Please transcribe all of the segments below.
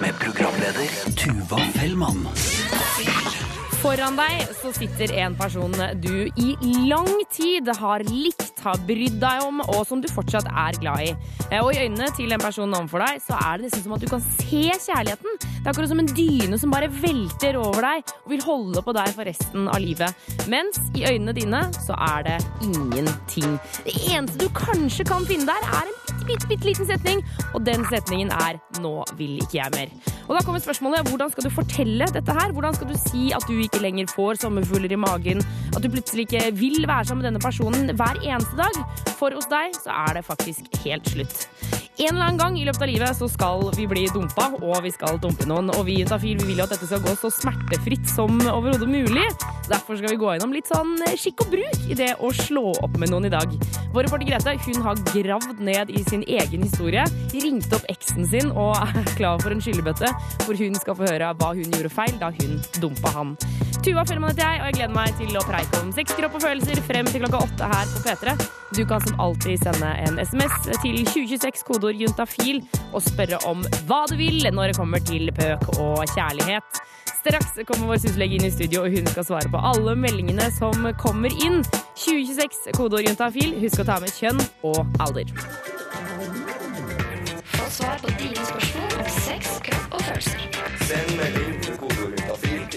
Med programleder Tuva Fellmann. Foran deg så sitter en person du i lang tid har likt, har brydd deg om, og som du fortsatt er glad i. Eh, Og i øynene til en person overfor deg, så er det nesten som at du kan se kjærligheten. Det er akkurat som en dyne som bare velter over deg og vil holde på deg for resten av livet. Mens i øynene dine så er det ingenting. Det eneste du kanskje kan finne der, er en bitte, bitte, liten setning, og den setningen er 'nå vil ikke jeg mer'. Og da kommer spørsmålet hvordan skal du fortelle dette her? Hvordan skal du si at du ikke lenger får sommerfugler i magen? At du plutselig ikke vil være sammen med denne personen hver eneste dag? For hos deg så er det faktisk helt slutt. En eller annen gang i løpet av livet så skal vi bli dumpa, og vi skal dumpe noen. Og vi i Tafil vi vil jo at dette skal gå så smertefritt som overhodet mulig. Derfor skal vi gå gjennom litt sånn skikk og bruk i det å slå opp med noen i dag. Vår reporter Grete hun har gravd ned i sin egen historie, ringt opp eksen sin og er klar for en skyllebøtte, hvor hun skal få høre hva hun gjorde feil da hun dumpa han. Tuva Fellmann heter jeg, og jeg gleder meg til å preike om sexkropp og følelser frem til klokka åtte her på P3. Du kan som alltid sende en SMS til 2026 kodeord juntafil og spørre om hva du vil når det kommer til pøk og kjærlighet. Straks kommer vår syslege inn i studio, og hun skal svare på alle meldingene som kommer inn. 2026 kodeord juntafil. Husk å ta med kjønn og alder. Få svar på dine spørsmål om sex, kropp og følelser. Send melding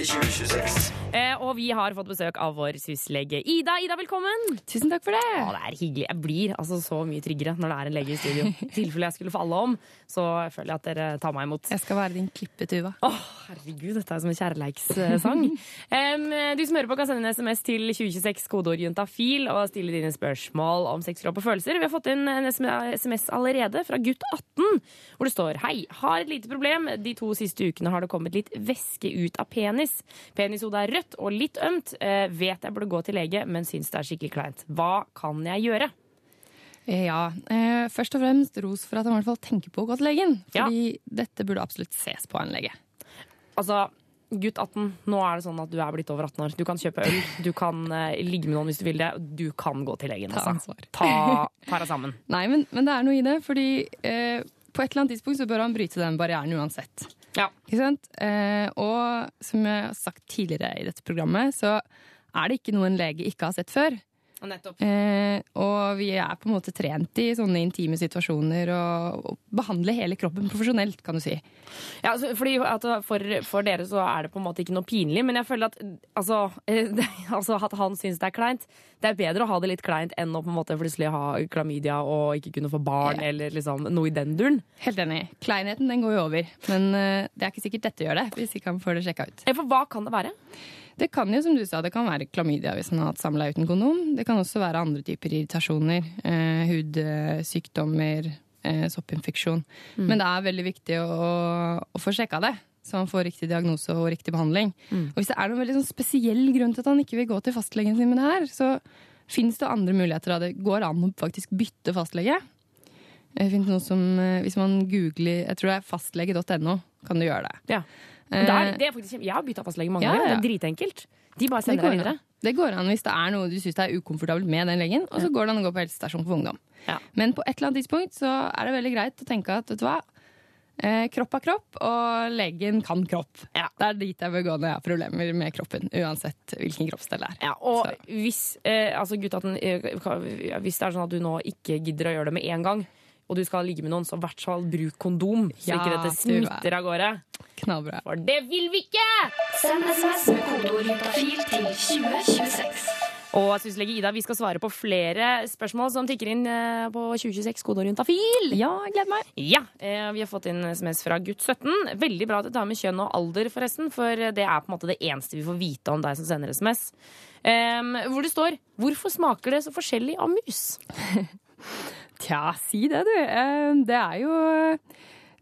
til 2026. Eh, og vi har fått besøk av vår syslege Ida. Ida, velkommen! Tusen takk for det. Å, det er hyggelig. Jeg blir altså så mye tryggere når det er en lege i studio. I tilfelle jeg skulle falle om, så føler jeg at dere tar meg imot. Jeg skal være din klippetuva. Åh, herregud, dette er som en kjærleikssang. um, du som hører på kan sende en SMS til 2026 kodeord juntafil og stille dine spørsmål om sexkropp og følelser. Vi har fått inn en SMS allerede fra gutt 18, hvor det står Hei, har et lite problem. De to siste ukene har det kommet litt væske ut av penis. Penishodet er rødt og litt ømt. Eh, vet jeg burde gå til lege, men syns det er skikkelig kleint. Hva kan jeg gjøre? Ja, eh, Først og fremst ros for at han i hvert fall tenker på å gå til legen. Ja. Fordi dette burde absolutt ses på en lege. Altså, gutt 18, nå er det sånn at du er blitt over 18 år. Du kan kjøpe øl, du kan eh, ligge med noen hvis du vil det. Du kan gå til legen. Ta Altså. Ta, ta deg sammen. Nei, men, men det er noe i det, fordi eh, på et eller annet tidspunkt så bør han bryte den barrieren uansett. Ja. Ikke sant? Eh, og som jeg har sagt tidligere i dette programmet, så er det ikke noe en lege ikke har sett før. Eh, og vi er på en måte trent i sånne intime situasjoner og, og behandler hele kroppen profesjonelt, kan du si. Ja, altså, fordi for, for dere så er det på en måte ikke noe pinlig, men jeg føler at altså, eh, det, altså at han syns det er kleint. Det er bedre å ha det litt kleint enn å på en måte plutselig ha klamydia og ikke kunne få barn Ja. eller liksom noe i den duren. Helt enig. Kleinheten den går jo over. Men eh, det er ikke sikkert dette gjør det, hvis ikke han får det sjekka ut. Eh, For hva kan det være? Det kan jo, som du sa, det kan være klamydia hvis han har hatt samleie uten kondom. Det kan også være andre typer irritasjoner. Eh, hudsykdommer, eh, soppinfeksjon. Men det er veldig viktig å, å få sjekka det. Så han får riktig diagnose og riktig behandling. Og hvis det er noen veldig sånn spesiell grunn til at han ikke vil gå til fastlegen sin med det her, så fins det andre muligheter. Det går an å faktisk bytte fastlege. Det finnes noe som, eh, Hvis man googler jeg tror det er fastlege.no, kan du gjøre det. Ja. Eh, Det er, faktisk, jeg har bytta fastlege mange Ja, ganger. ja. Det er dritenkelt. De bare sender deg videre. det går an hvis det er noe du syns er ukomfortabelt med den legen, og så går det an å gå på helsestasjon for ungdom. Ja. Men på et eller annet tidspunkt så er det veldig greit å tenke at vet du hva, eh, kropp er kropp, og legen kan kropp. Ja. Det er dit jeg bør gå når jeg har problemer med kroppen, uansett hvilken kroppsdel det er. Ja, og Så. hvis, eh, altså gutten eh, hvis det er sånn at du nå ikke gidder å gjøre det med en gang, og du skal ligge med noen, så i hvert fall bruk kondom, så Ja, ikke dette er- smitter av gårde. Knallbra. For det vil vi ikke! Send SMS med kodeord juntafil til 2026. Og syslege Ida, vi skal svare på flere spørsmål som tikker inn eh, på 2026 kodeord juntafil. Ja, jeg gleder meg. Ja, eh, vi har fått inn SMS fra gutt 17. Veldig bra at du tar med kjønn og alder, forresten, for det er på en måte det eneste vi får vite om deg som sender SMS. Um, hvor det står 'Hvorfor smaker det så forskjellig av mus'? Tja, si det, du. Eh, Det er jo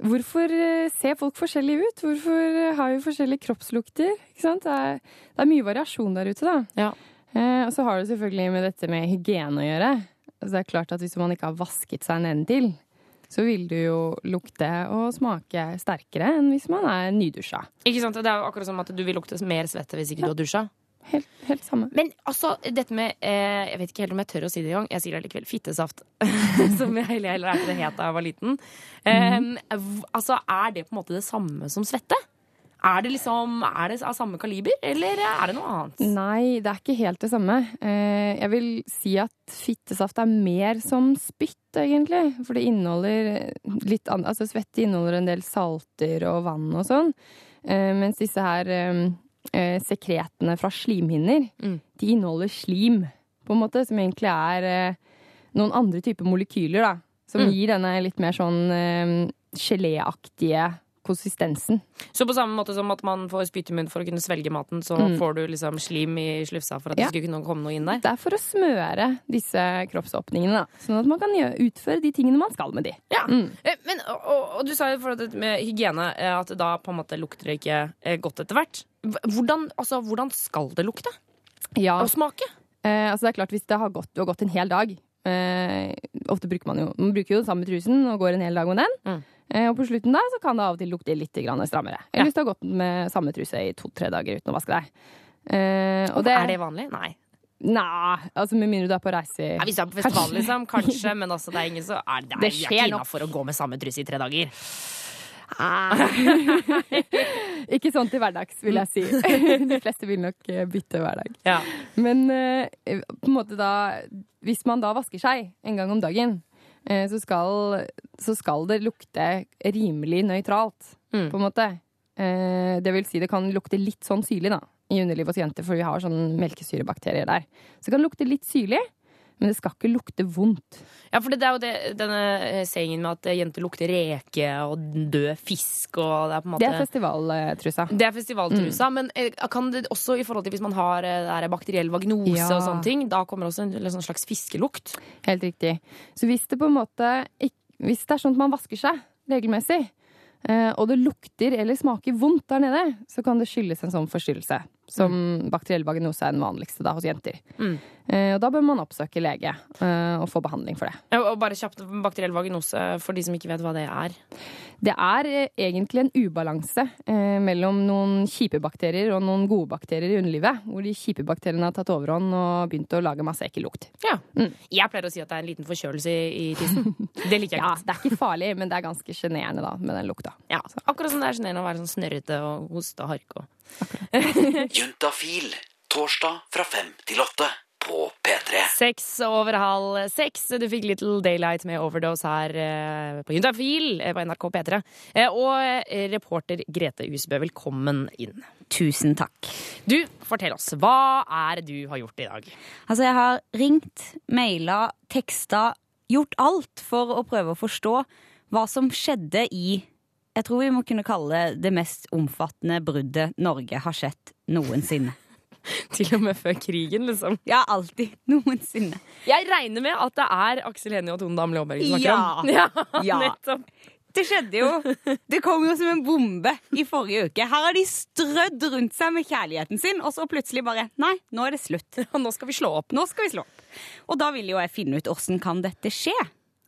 Hvorfor eh, ser folk forskjellige ut? Hvorfor eh, har vi forskjellige kroppslukter? Ikke sant? Det, er, det er mye variasjon der ute, da. Ja. Eh, og så har det selvfølgelig med dette med hygiene å gjøre. Altså, det er klart at Hvis man ikke har vasket seg nedentil, så vil du jo lukte og smake sterkere enn hvis man er nydusja. Ikke sant? Det er jo akkurat som at du vil lukte mer svette hvis ikke du har dusja. Helt, helt samme. Men altså, dette med eh, Jeg vet ikke helt om jeg tør å si det engang. Jeg sier det likevel. Fittesaft. som jeg heller heller lærte det het da jeg var liten. Eh, v- altså, er det på en måte det samme som svette? Er det liksom Er det av samme kaliber, eller er det noe annet? Nei, det er ikke helt det samme. Eh, Jeg vil si at fittesaft er mer som spytt, egentlig. For det inneholder litt annet Altså svette inneholder en del salter og vann og sånn. Eh, Mens disse her eh, eh, sekretene fra slimhinner, Mm. de inneholder slim, på en måte, som egentlig er eh, noen andre typer molekyler, da. Som Mm. gir denne litt mer sånn eh, geléaktige konsistensen. Så på samme måte som at man får spytt i munnen for å kunne svelge maten, så Mm. får du liksom slim i slufsa for at Ja. det skulle kunne komme noe inn der? Det er for å smøre disse kroppsåpningene, da. Sånn at man kan gjøre, utføre de tingene man skal med de. Ja. Mm. Eh, Men, og, og, og du sa jo for det med hygiene eh, at da på en måte lukter det ikke eh, godt etter hvert. Hvordan, altså, hvordan skal det lukte? Ja, Og smake? eh, altså det er klart hvis det har gått, du har gått en hel dag eh, Ofte bruker man jo man bruker jo den samme trusen og går en hel dag med den. Mm. Eh, og på slutten da så kan det av og til lukte litt strammere. Eller hvis du har gått med samme truse i to-tre dager uten å vaske deg. Eh, og det, Er det vanlig? Nei. Nei, altså med mindre du er på reise Ja, hvis du er på festival, liksom, kanskje, men altså, det er ingen så er det, Det er skjer nok. for å gå med samme truse i tre dager. Ikke sånn til hverdags, vil jeg si. De fleste vil nok eh, bytte hver dag. Ja. Men uh, på en måte da Hvis man da vasker seg en gang om dagen, så, skal, så skal det lukte rimelig nøytralt, Mm. på en måte. Eh, det vil si det kan lukte litt sånn syrlig da, i underlivet hos jenter, for vi har sånn melkesyrebakterier der. Så det kan lukte litt syrlig, men det skal ikke lukte vondt. Ja, for det er jo det, denne eh, sayingen med at eh, jenter lukter reke og død fisk og det er på en måte Det er festivaltrusa. Det er festivaltrusa, men eh, kan det også i forhold til hvis man har der, bakteriell vagnose Ja. og sånne ting, da kommer også en, eller sånn slags fiskelukt? Helt riktig. Så hvis det på en måte Hvis det er sånn at man vasker seg regelmessig, og det lukter eller smaker vondt der nede, så kan det skyldes en sånn forstyrrelse. Som bakteriell vaginose er den vanligste da hos jenter. Mm. Eh, og da bør man oppsøke lege eh, og få behandling for det. Og bare kjapt bakteriell vaginose, for de som ikke vet hva det er. Det er eh, egentlig en ubalanse eh, mellom noen kjipe bakterier og noen gode bakterier i underlivet. Hvor de kjipe bakteriene har tatt overhånd og begynt å lage masse ekkel lukt. Ja. Mm. Jeg pleier å si at det er en liten forkjølelse i, i tissen. Det liker jeg Ja, godt. det er ikke farlig, men det er ganske sjenerende med den lukta. Ja. Akkurat som det er sjenerende å være sånn snørrete og hoste og harke. og- Juntafil. Torsdag fra fem til åtte på P3. Seks over halv seks. Du fikk Little Daylight med overdose her eh, på Juntafil eh, på NRK P3. Eh, og reporter Grete Usbø, velkommen inn. Tusen takk. Du, fortell oss. Hva er det du har gjort i dag? Altså, jeg har ringt, maila, teksta, gjort alt for å prøve å forstå hva som skjedde i Jeg tror vi må kunne kalle det det mest omfattende bruddet Norge har sett noensinne. Til og med før krigen, liksom. Ja, alltid. Noensinne. Jeg regner med at det er Aksel Hennie og Tone Damli Aaberge vi snakker Ja. om. Ja, Ja. nettopp. Det skjedde jo. Det kom jo som en bombe i forrige uke. Her har de strødd rundt seg med kjærligheten sin, og så plutselig bare Nei, nå er det slutt. Ja, Nå skal vi slå opp. Nå skal vi slå opp. Og da vil jo jeg finne ut åssen kan dette skje.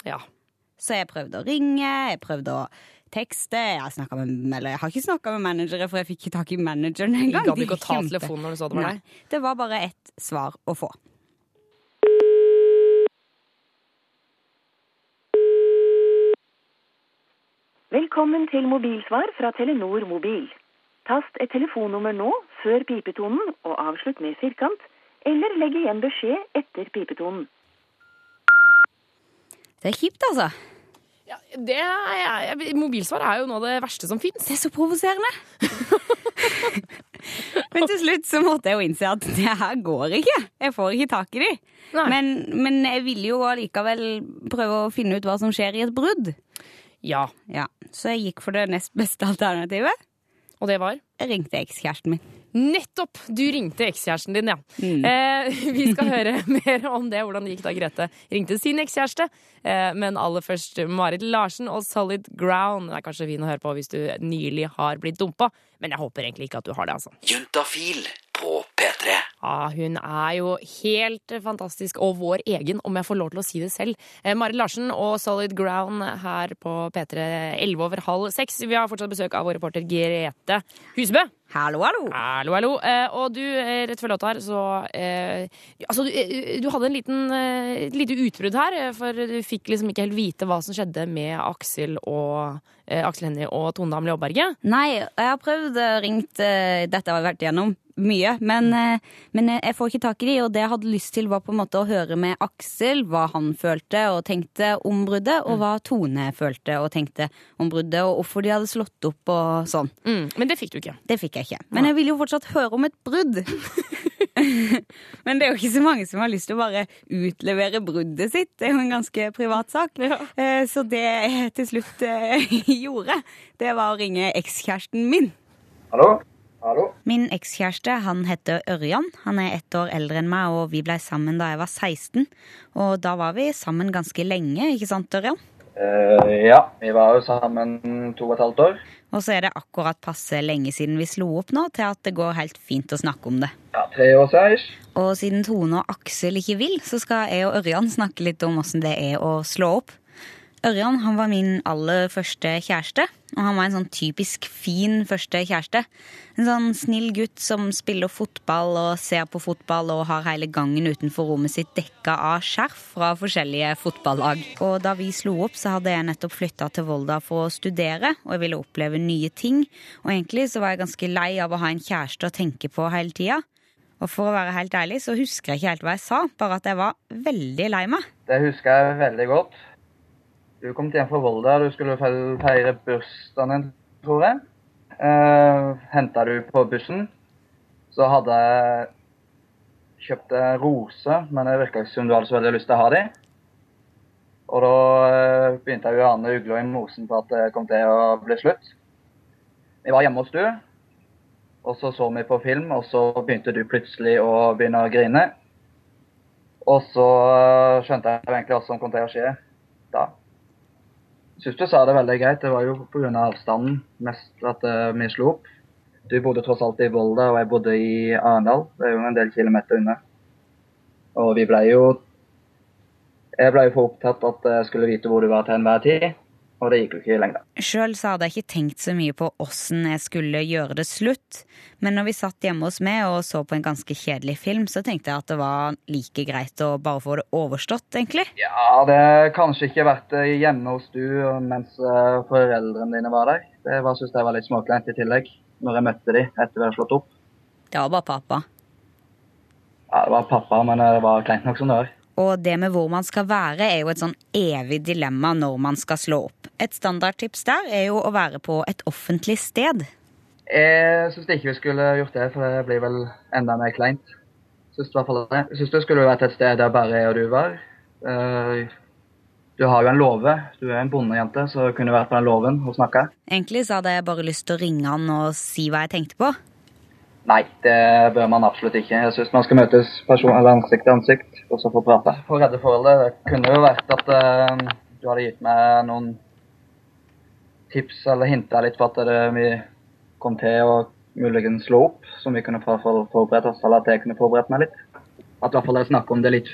Ja. Så jeg prøvde å ringe, jeg prøvde å tekste. Jeg har, med, eller jeg har ikke snakka med managere, for jeg fikk ikke tak i manageren Du engang. gadd ikke å ta telefonen når du så det var deg? det var bare ett svar å få. Velkommen til mobilsvar fra Telenor mobil. Tast et telefonnummer nå før pipetonen og avslutt med firkant, eller legg igjen beskjed etter pipetonen. Det er kjipt, altså. Ja, det er, mobilsvar er jo noe av det verste som fins. Det er så provoserende. Men til slutt så måtte jeg jo innse at det her går ikke. Jeg får ikke tak i de. Men, men jeg ville jo allikevel prøve å finne ut hva som skjer i et brudd. Ja, Ja, Så jeg gikk for det nest beste alternativet. og det var? Jeg ringte ekskjæresten min. Nettopp! Du ringte ekskjæresten din, ja. Mm. Eh, vi skal høre mer om det, hvordan det gikk da Grete ringte sin ekskjæreste. Eh, men aller først Marit Larsen og Solid Ground. Det er kanskje fin å høre på hvis du nylig har blitt dumpa, men jeg håper egentlig ikke at du har det, altså. Juntafil på P3. Ja, hun er jo helt fantastisk, og vår egen, om jeg får lov til å si det selv. Eh, Marit Larsen og Solid Ground her på P3 11 over halv seks. Vi har fortsatt besøk av vår reporter Grete Husebø. Hallo, hallo. Hallo, hallo. Eh, og du, eh, rett før låta her, så eh, Altså, du, eh, du hadde en liten, eh, et lite utbrudd her, eh, for du fikk liksom ikke helt vite hva som skjedde med Aksel og eh, Aksel Hennie og Tone Damli Aaberge. Nei, jeg har prøvd å ringt eh, Dette har jeg vært igjennom mye, men, eh, men jeg- jeg får ikke tak i de, og det jeg hadde lyst til var på en måte å høre med Aksel hva han følte og tenkte om bruddet, og hva Tone følte og tenkte om bruddet, og hvorfor de hadde slått opp og sånn. Mm, men det fikk du ikke. Det fikk jeg ikke. Men jeg vil jo fortsatt høre om et brudd. Men det er jo ikke så mange som har lyst til å bare utlevere bruddet sitt. Det er jo en ganske privat sak. Ja. Så det jeg til slutt eh, gjorde, det var å ringe ekskjæresten min. Hallo? Hallo? Min ekskjæreste han heter Ørjan. Han er ett år eldre enn meg, og vi blei sammen da jeg var 16. Og da var vi sammen ganske lenge, ikke sant, Ørjan? Uh, ja, vi var jo sammen to og et halvt år. Og så er det akkurat passe lenge siden vi slo opp nå, til at det går helt fint å snakke om det. Ja, tre år siden. Og siden Tone og Aksel ikke vil, så skal jeg og Ørjan snakke litt om åssen det er å slå opp. Ørjan han var min aller første kjæreste, og han var en sånn typisk fin første kjæreste. En sånn snill gutt som spiller fotball og ser på fotball og har hele gangen utenfor rommet sitt dekka av skjerf fra forskjellige fotballag. Og da vi slo opp, så hadde jeg nettopp flytta til Volda for å studere, og jeg ville oppleve nye ting. Og egentlig så var jeg ganske lei av å ha en kjæreste å tenke på hele tida. Og for å være helt ærlig så husker jeg ikke helt hva jeg sa, bare at jeg var veldig lei meg. Det husker jeg veldig godt. Du kom hjem fra Volda, du skulle feire bursdagen din, tror jeg. Uh, Henta du på bussen, så hadde jeg kjøpt roser, men det virka ikke som du hadde så veldig lyst til å ha dem. Og da eh, begynte jeg å ane ugler i mosen på at det kom til å bli slutt. Vi var hjemme hos du, og så så vi på film, og så begynte du plutselig å begynne å grine. Og så øh, skjønte jeg egentlig hva som kom til å skje syns du sa det veldig greit. Det var jo pga. avstanden mest at uh, vi slo opp. Du bodde tross alt i Volda, og jeg bodde i Arendal. Det er jo en del kilometer unna. Og vi ble jo Jeg ble jo for opptatt at jeg skulle vite hvor du var til enhver tid, og det gikk jo ikke lenger. Sjøl så hadde jeg ikke tenkt så mye på åssen jeg skulle gjøre det slutt, men når vi satt hjemme hos meg og så på en ganske kjedelig film, så tenkte jeg at det var like greit å bare få det overstått, egentlig. Ja, det har kanskje ikke vært hjemme hos du mens øh, foreldrene dine var der. Det var, synes jeg var litt småkleint i tillegg, når jeg møtte de etter vi hadde slått opp. Det var bare pappa. Ja, det var pappa, men det var kleint nok som det var. Og det med hvor man skal være, er jo et sånn evig dilemma når man skal slå opp. Et standardtips der er jo å være på et offentlig sted. Jeg syns ikke vi skulle gjort det, for det blir vel enda mer kleint. Syns i hvert fall det. Jeg syns det skulle vært et sted der bare jeg og du var. Eh, Du har jo en låve. Du er en bondejente, så kunne vært på den låven og snakka. Egentlig så hadde jeg bare lyst til å ringe han og si hva jeg tenkte på. Nei, det bør man absolutt ikke. Jeg syns man skal møtes person, eller ansikt til ansikt og så få prate. For redde forholdet, det kunne jo vært at uh, du hadde gitt meg noen tips eller hinta litt på at det, vi kom til å muligens slå opp, som vi kunne for, for, forberedt oss, eller at jeg kunne forberedt meg litt. At i hvert fall jeg snakker om det litt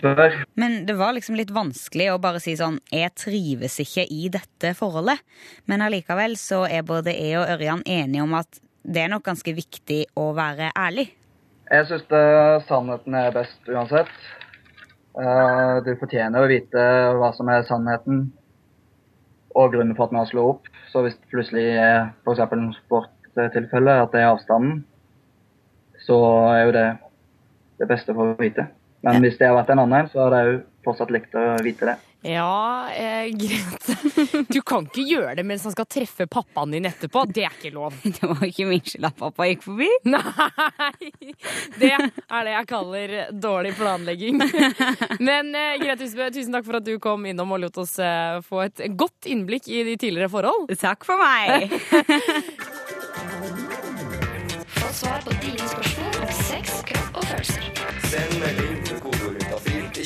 før. Men det var liksom litt vanskelig å bare si sånn Jeg trives ikke i dette forholdet. Men allikevel så er både jeg og Ørjan enige om at det er nok ganske viktig å være ærlig. Jeg syns sannheten er best uansett. Eh, du fortjener å vite hva som er sannheten og grunnen for at man slår opp. Så hvis det plutselig er f.eks. en sporttilfelle, at det er avstanden, så er jo det det beste for å vite. Men hvis det har vært en annen, så hadde jeg jo fortsatt likt å vite det. Ja, eh, greit. Du kan ikke gjøre det mens han skal treffe pappaen din etterpå. Det er ikke lov. Det var ikke min skyld at pappa gikk forbi. Nei! Det er det jeg kaller dårlig planlegging. Men eh, Grete Husbø, tusen takk for at du kom innom og lot oss eh, få et godt innblikk i de tidligere forhold. Takk for meg! Få svar på dine spørsmål om sex, kropp og følelser. Send melding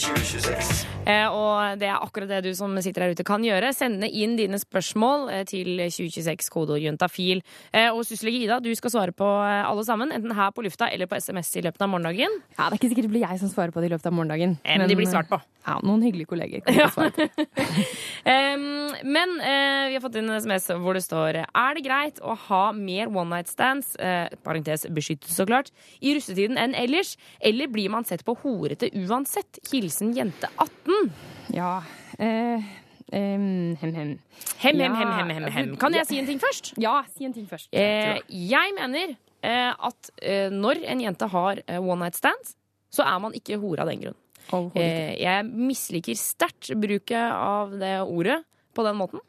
2026. Eh, og det er akkurat det du som sitter her ute kan gjøre. Sende inn dine spørsmål eh, til 2026 kodeord juntafil. Eh, og syslege Ida, du skal svare på eh, alle sammen, enten her på lufta eller på SMS i løpet av morgendagen. Ja, Det er ikke sikkert det blir jeg som svarer på det i løpet av morgendagen. Eh, men de blir svart på. Ja, Noen hyggelige kolleger. kan ja. svare på. Em, men eh, vi har fått inn en SMS hvor det står Er det greit å ha mer one night stands, eh, parentes beskyttelse så klart, i russetiden enn ellers? Eller blir man sett på horete uansett? Hilsen jente 18. Ja, eh, em, hem, hem. Hem, Ja, hem, hem, hem, hem, hem. Kan jeg si en ting først? Ja, si en ting først. Eh, jeg mener eh, at eh, når en jente har eh, one night stands, så er man ikke hore av den grunn. Eh, jeg misliker sterkt bruket av det ordet på den måten.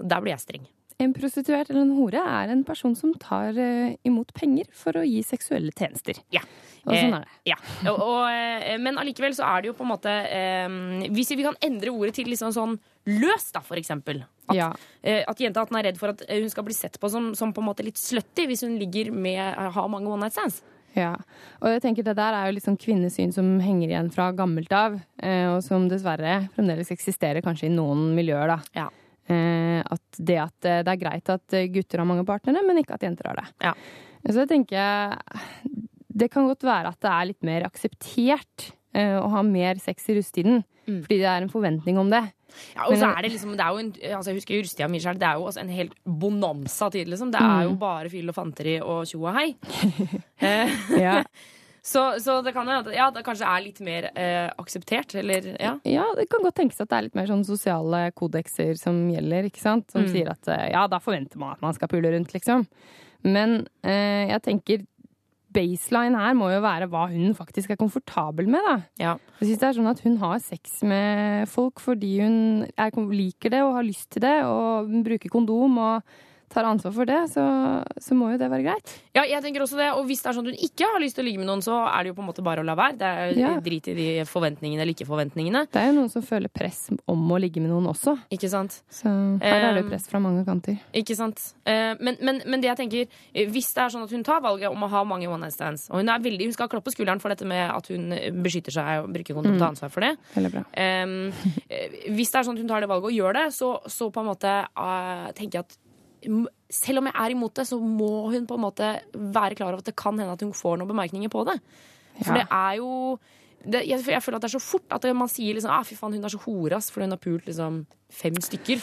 Der blir jeg streng. En prostituert eller en hore er en person som tar eh, imot penger for å gi seksuelle tjenester. Ja. Og sånn er det. Eh, ja. Og, og, eh, men allikevel så er det jo på en måte eh, Hvis vi kan endre ordet til liksom sånn løs, da, for eksempel. At, Ja. eh, at jenta 18 er redd for at eh, hun skal bli sett på som, som på en måte litt slutty hvis hun ligger med har mange one night stands. Ja, og jeg tenker det der er jo sånn kvinnesyn som henger igjen fra gammelt av, eh, og som dessverre fremdeles eksisterer kanskje i noen miljøer, da. Ja. Eh, At det at eh, det er greit at eh, gutter har mange partnere, men ikke at jenter har det. Ja. Så jeg tenker det kan godt være at det er litt mer akseptert eh, å ha mer sex i russetiden, Mm. fordi det er en forventning om det. Ja, og så er det liksom, det er jo en, altså jeg husker russetida mi sjøl. det er jo også en helt bonanza-tid, liksom. Det er jo bare fyll og fanteri og tjo og hei. Eh, Ja. så, så det kan hende ja, det kanskje er litt mer eh, akseptert, eller ja. Ja, det kan godt tenkes at det er litt mer sånn sosiale kodekser som gjelder, ikke sant? Som Mm. sier at eh, ja, da forventer man at man skal pule rundt, liksom. Men eh, jeg tenker baseline her må jo være hva hun faktisk er komfortabel med, da. ja. Jeg synes det er sånn at hun har sex med folk fordi hun er, liker det og har lyst til det, og bruker kondom og tar ansvar for det, så, så må jo det være greit. Ja, jeg tenker også det. Og hvis det er sånn at hun ikke har lyst til å ligge med noen, så er det jo på en måte bare å la være. Det er Ja. Drit i de forventningene eller ikke-forventningene. Det er jo noen som føler press om å ligge med noen også, Ikke sant? så her er det Um, jo press fra mange kanter. Ikke sant? Eh, men, men, men det jeg tenker eh, hvis det er sånn at hun tar valget om å ha mange one night stands, og hun, er veldig, hun skal ha klapp på skulderen for dette med at hun beskytter seg og bruker kondom, tar ansvar for det Veldig bra. Eh, Hvis det er sånn at hun tar det valget og gjør det, så, så på en måte uh, tenker jeg at selv om jeg er imot det, så må hun på en måte være klar over at det kan hende at hun får noen bemerkninger på det. For Ja. det er jo det, jeg, jeg føler at det er så fort at man sier liksom ah, fy faen, hun er så horas fordi hun har pult liksom fem stykker.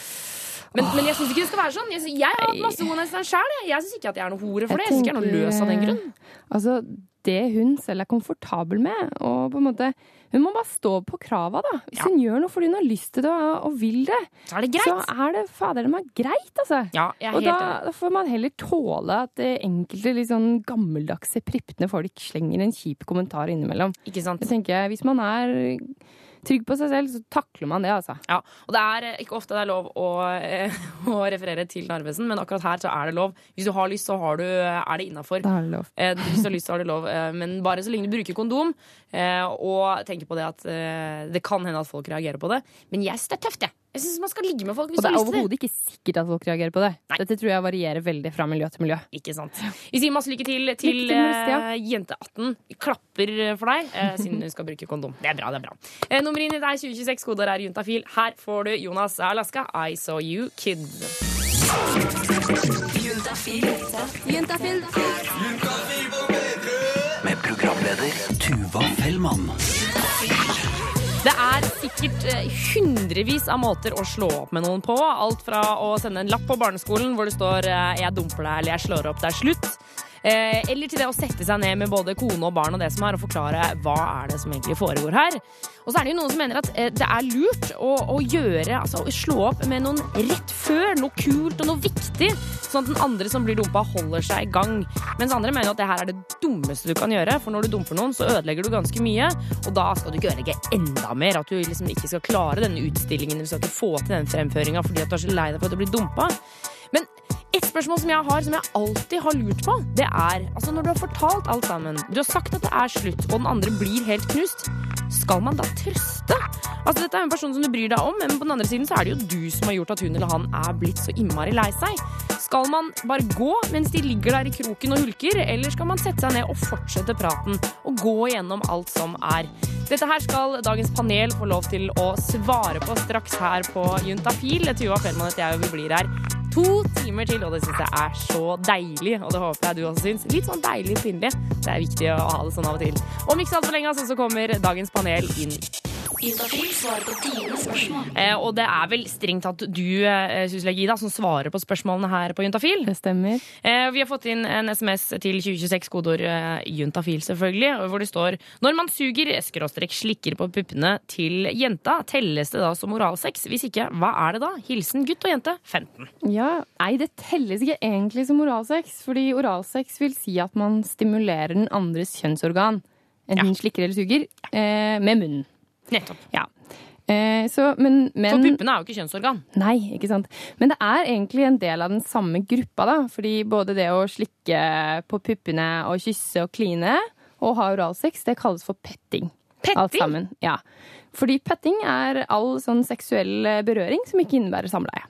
Men, men jeg syns ikke det skal være sånn. Jeg, synes, jeg har hatt masse stands sjøl. Jeg, jeg syns ikke at jeg er noe hore for det. Jeg syns ikke jeg er noe løs av den grunn. Altså, det hun selv er komfortabel med, og på en måte Hun må bare stå på krava, da. Hvis Ja. hun gjør noe fordi hun har lyst til det og, vil det, Så er det så er det fader meg greit, altså. Ja, jeg Og helt da, da får man heller tåle at eh, enkelte litt sånn gammeldagse, pripne folk slenger en kjip kommentar innimellom. Ikke sant? Jeg tenker, Hvis man er trygg på seg selv, så takler man det, altså. Ja, og det er eh, ikke ofte det er lov å, eh, å referere til Narvesen, men akkurat her så er det lov. Hvis du har lyst, så har du, er det innafor. Eh, hvis du har lyst, så har du lov. Eh, men bare så lenge du bruker kondom, eh, og tenker på det at eh, det kan hende at folk reagerer på det. Men jeg syns det er tøft, jeg. Jeg syns man skal ligge med folk hvis Og det er overhodet ikke sikkert at folk reagerer på det. Nei. Dette tror jeg varierer veldig fra miljø til miljø. Ikke sant. Vi sier masse lykke til til Lykke til minst, ja eh, jente 18. Klapper for deg, eh, siden hun skal bruke kondom. Det er bra, det er bra. Eh, nummeret ditt er 2026, koder er juntafil. Her får du Jonas Alaska, I Saw You Kid. Med programleder Tuva Fellmann. Det er sikkert eh, hundrevis av måter å slå opp med noen på. Alt fra å sende en lapp på barneskolen hvor det står eh, 'jeg dumper deg' eller 'jeg slår opp, det er slutt'. Eh, eller til det å sette seg ned med både kone og barn og det som er, og forklare hva er det som egentlig foregår her. Og så er det jo noen som mener at eh, det er lurt å, å gjøre, altså å slå opp med noen rett før, noe kult og noe viktig, sånn at den andre som blir dumpa, holder seg i gang. Mens andre mener at det her er det dummeste du kan gjøre, for når du dumper noen, så ødelegger du ganske mye, og da skal du ikke ødelegge enda mer. At du liksom ikke skal klare denne utstillingen, du skal ikke få til den fremføringa fordi at du er så lei deg for at du blir dumpa. Et spørsmål som jeg har, som jeg alltid har lurt på, det er altså når du har fortalt alt sammen, du har sagt at det er slutt, og den andre blir helt knust, skal man da trøste? Altså Dette er en person som du bryr deg om, men på den andre siden så er det jo du som har gjort at hun eller han er blitt så innmari lei seg. Skal man bare gå mens de ligger der i kroken og hulker, eller skal man sette seg ned og fortsette praten og gå igjennom alt som er? Dette her skal dagens panel få lov til å svare på straks her på Juntafil. Tuva Fellmann heter jeg, og vi blir her to timer til, og det syns jeg er så deilig. Og det håper jeg du også syns. Litt sånn deilig pinlig. Det er viktig å ha det sånn av og til. Om ikke så altfor lenge, altså, så kommer dagens panel inn. Juntafil svarer på dine spørsmål. Eh, og det er vel strengt tatt du, eh, Ida, som svarer på spørsmålene her på Juntafil. Det stemmer. Eh, vi har fått inn en SMS til 2026, kodeord eh, juntafil selvfølgelig, hvor det står Når man suger skråstrek slikker på puppene til jenta, telles det da som oralsex? Hvis ikke, hva er det da? Hilsen gutt og jente 15. Ja, Nei, det telles ikke egentlig som oralsex, fordi oralsex vil si at man stimulerer den andres kjønnsorgan, enten slikker eller suger, eh, med munnen. Nettopp. Ja. Eh, så, men, men For puppene er jo ikke kjønnsorgan. Nei, ikke sant. Men det er egentlig en del av den samme gruppa, da. Fordi både det å slikke på puppene og kysse og kline og ha oralsex, det kalles for petting. Petting? Ja. Fordi petting er all sånn seksuell berøring som ikke innebærer samleie.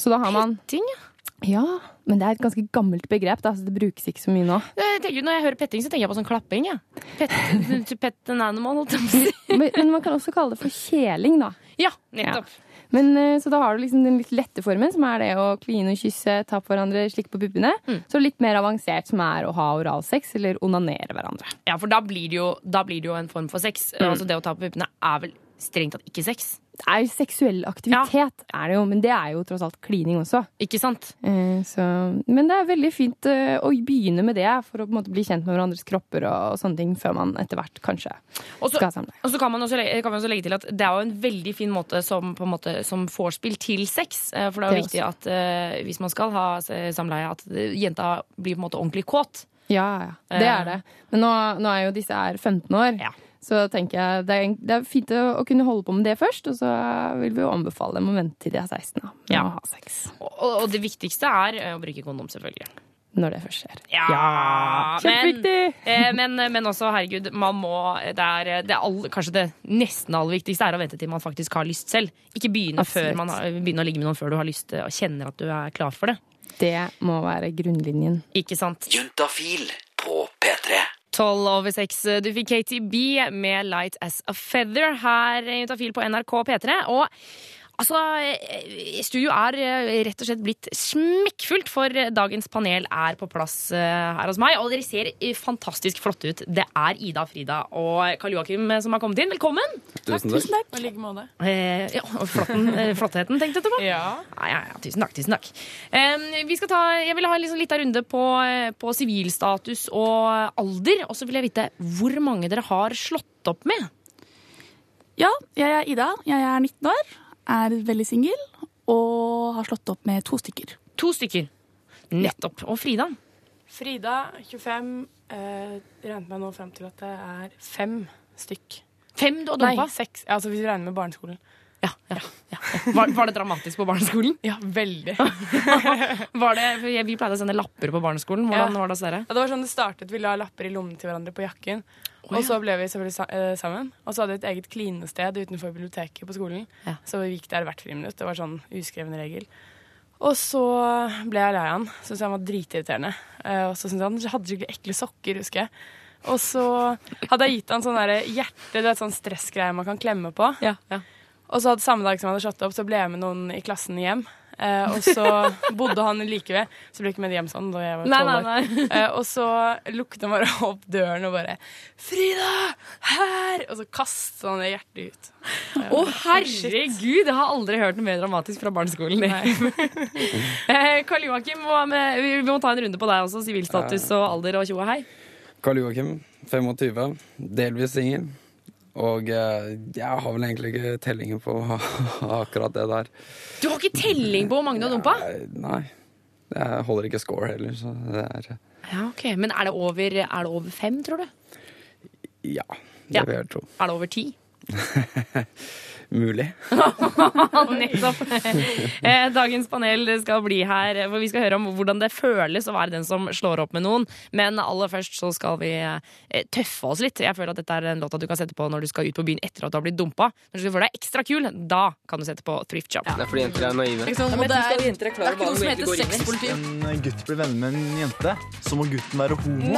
Så da har man Petting, ja. Ja, men det er et ganske gammelt begrep, da, så det brukes ikke så mye nå. Jeg tenker, når jeg hører petting, så tenker jeg på sånn klapping. Ja. Pet, pet an animal, holdt jeg på å si. Men, men man kan også kalle det for kjeling, da. Ja, nettopp. Men eh, Så da har du liksom den litt lette formen, som er det å kline og kysse, ta på hverandre, slikke på puppene. Så litt mer avansert, som er å ha oralsex eller onanere hverandre. Ja, for da blir det jo, blir det jo en form for sex. Altså Det å ta på puppene er vel strengt tatt ikke sex. Er seksuell aktivitet, er det jo, men det er jo tross alt klining også. Ikke sant? Eh, Så, men det er veldig fint eh, å begynne med det, for å måte bli kjent med hverandres kropper og, sånne ting, før man etter hvert kanskje også, skal ha samleie. og så kan man, også, kan man også legge til at det er jo en veldig fin måte som, på måte, som vorspiel til sex. Eh, For det er jo Det viktig at eh, hvis man skal ha samleie, at jenta blir på en måte ordentlig kåt. Ja, ja. Det er det. Men nå, nå er jo disse her 15 år. Ja. Så tenker jeg det er, det er fint å, å kunne holde på med det først, og så vil vi jo anbefale dem å vente til de er 16 da, med Ja. å ha sex. Og, og det viktigste er eh, å bruke kondom, selvfølgelig. Når det først skjer. Ja, ja Kjempeviktig! Men, men, men også, herregud, man må Det er, det er all, kanskje det nesten aller viktigste er å vente til man faktisk har lyst selv. Ikke begynne, før man begynne å ligge med noen før du har lyst eh, og kjenner at du er klar for det. Det må være grunnlinjen. Ikke sant? Juntafil på P3. 12 over 6. Du fikk KTB med Light As A Feather her i Utafil på NRK P3. Og altså, eh, studio er eh, rett og slett blitt smekkfullt, for dagens panel er på plass eh, her hos meg. Og dere ser fantastisk flotte ut. Det er Ida, Frida og Karl Joakim som har kommet inn. Velkommen! Tusen takk. I like måte. Eh, ja, flotten, flottheten, tenkte jeg på. Ja. Ja, ja, ja, tusen takk. tusen takk Eh, vi skal ta, Jeg vil ha en liksom liten runde på sivilstatus og alder. Og så vil jeg vite hvor mange dere har slått opp med. Ja, jeg er Ida. Jeg er 19 år, er veldig singel og har slått opp med to stykker. To stykker. Nettopp. Og Frida? Frida, 25. Eh, regnet meg nå fram til at det er fem stykk. Fem du har Nei, seks. Altså hvis vi regner med barneskolen. Ja, ja, ja. Var, var det dramatisk på barneskolen? Ja, veldig. Var det, vi pleide å sende lapper på barneskolen. Hvordan var det hos dere? Ja, det var sånn det startet. Vi la lapper i lommen til hverandre på jakken. Og så ble vi selvfølgelig eh, sammen. Og så hadde vi et eget klinested utenfor biblioteket på skolen. Så vi gikk der hvert friminutt. Det var sånn uskreven regel. Og så ble jeg lei av han. Syntes han var dritirriterende. Eh, og så syntes han hadde skikkelig ekle sokker, husker jeg. Og så hadde jeg gitt han sånn hjerte, du vet sånn stressgreie man kan klemme på. Ja, ja. Og så hadde samme dag som han hadde slått opp, så ble jeg med noen i klassen hjem. Eh, og så bodde han like ved, så ble jeg ikke med hjem sånn da jeg var Nei, tolv nei, år. nei. Eh, og så lukket han bare opp døren og bare 'Frida! Her!' Og så kastet han det hjertet ut. Å, herregud! Jeg har aldri hørt noe mer dramatisk fra barneskolen. Eh, Karl Joakim, vi vi må ta en runde på deg også. Sivilstatus og alder og tjo og hei. Karl Joakim, 25, delvis singel. Og eh, jeg har vel egentlig ikke tellingen på akkurat det der. Du har ikke telling på hvor mange du har dumpa? Eh, Nei. Jeg holder ikke score heller, så det er Ja, ok. Men er det over, er det over fem, tror du? Ja, det Ja. vil jeg tro. Er det over ti? Mulig. Nettopp. Eh, Dagens panel skal bli her, for vi skal høre om hvordan det føles å være den som slår opp med noen. Men aller først så skal vi eh, tøffe oss litt. Jeg føler at dette er en låt du kan sette på når du skal ut på byen etter at du har blitt dumpa. Når du skal føle deg ekstra kul, da kan du sette på Thrift Job. Det er fordi jenter er naive. det, er, det er ikke noe som heter sexpoliti. en gutt blir venner med en jente, så må gutten være homo.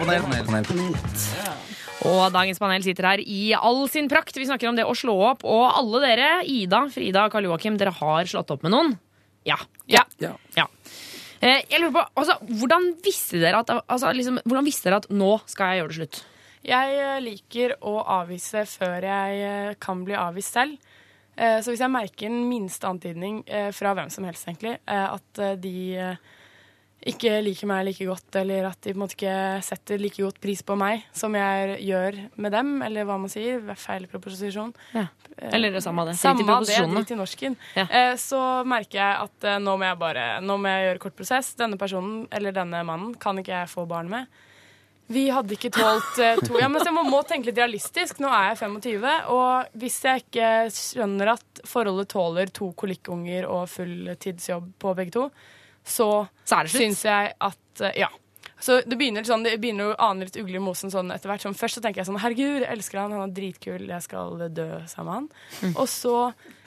Panel, panel, panel. Og dagens panel sitter her i all sin prakt. Vi snakker om det å slå opp. Og alle dere, Ida, Frida, Karl Joakim, dere har slått opp med noen? Ja. Ja. ja. Eh, jeg lurer på, altså, hvordan visste dere at, altså, liksom, hvordan visste dere at nå skal jeg gjøre det slutt? Jeg eh, liker å avvise før jeg eh, kan bli avvist selv. Eh, Så hvis jeg merker den minste antydning eh, fra hvem som helst, egentlig, at de ikke liker meg like godt, eller at de på en måte ikke setter like godt pris på meg som jeg gjør med dem, eller hva man sier, feil proposisjon. Ja. Eller det samme det. Samme det, drit i norsken. Ja. Eh, Så merker jeg at eh, nå må jeg bare Nå må jeg gjøre kort prosess. Denne personen, eller denne mannen, kan ikke jeg få barn med. Vi hadde ikke tålt eh, to ja, men så Jeg må, må tenke litt realistisk. Nå er jeg 25, og hvis jeg ikke skjønner at forholdet tåler to kolikkunger og fulltidsjobb på begge to, så, syns jeg at eh, Ja. Så det begynner, sånn, det begynner å ane litt ugler i mosen sånn etter hvert. Sånn, først så tenker jeg sånn Herregud, jeg elsker han, han er dritkul, jeg skal dø sammen med han. Og så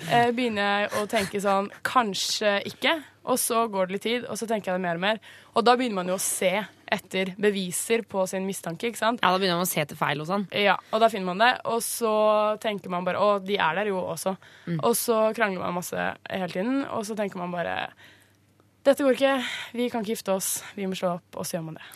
eh, begynner jeg å tenke sånn Kanskje ikke. Og så går det litt tid, og så tenker jeg det mer og mer. Og da begynner man jo å se etter beviser på sin mistanke, ikke sant? Ja, Da begynner man å se etter feil og sånn. Ja, og da finner man det. Og så tenker man bare Å, de er der jo også. Og så krangler man masse hele tiden, og så tenker man bare dette går ikke, vi kan ikke gifte oss, vi må slå opp, og så gjør man det.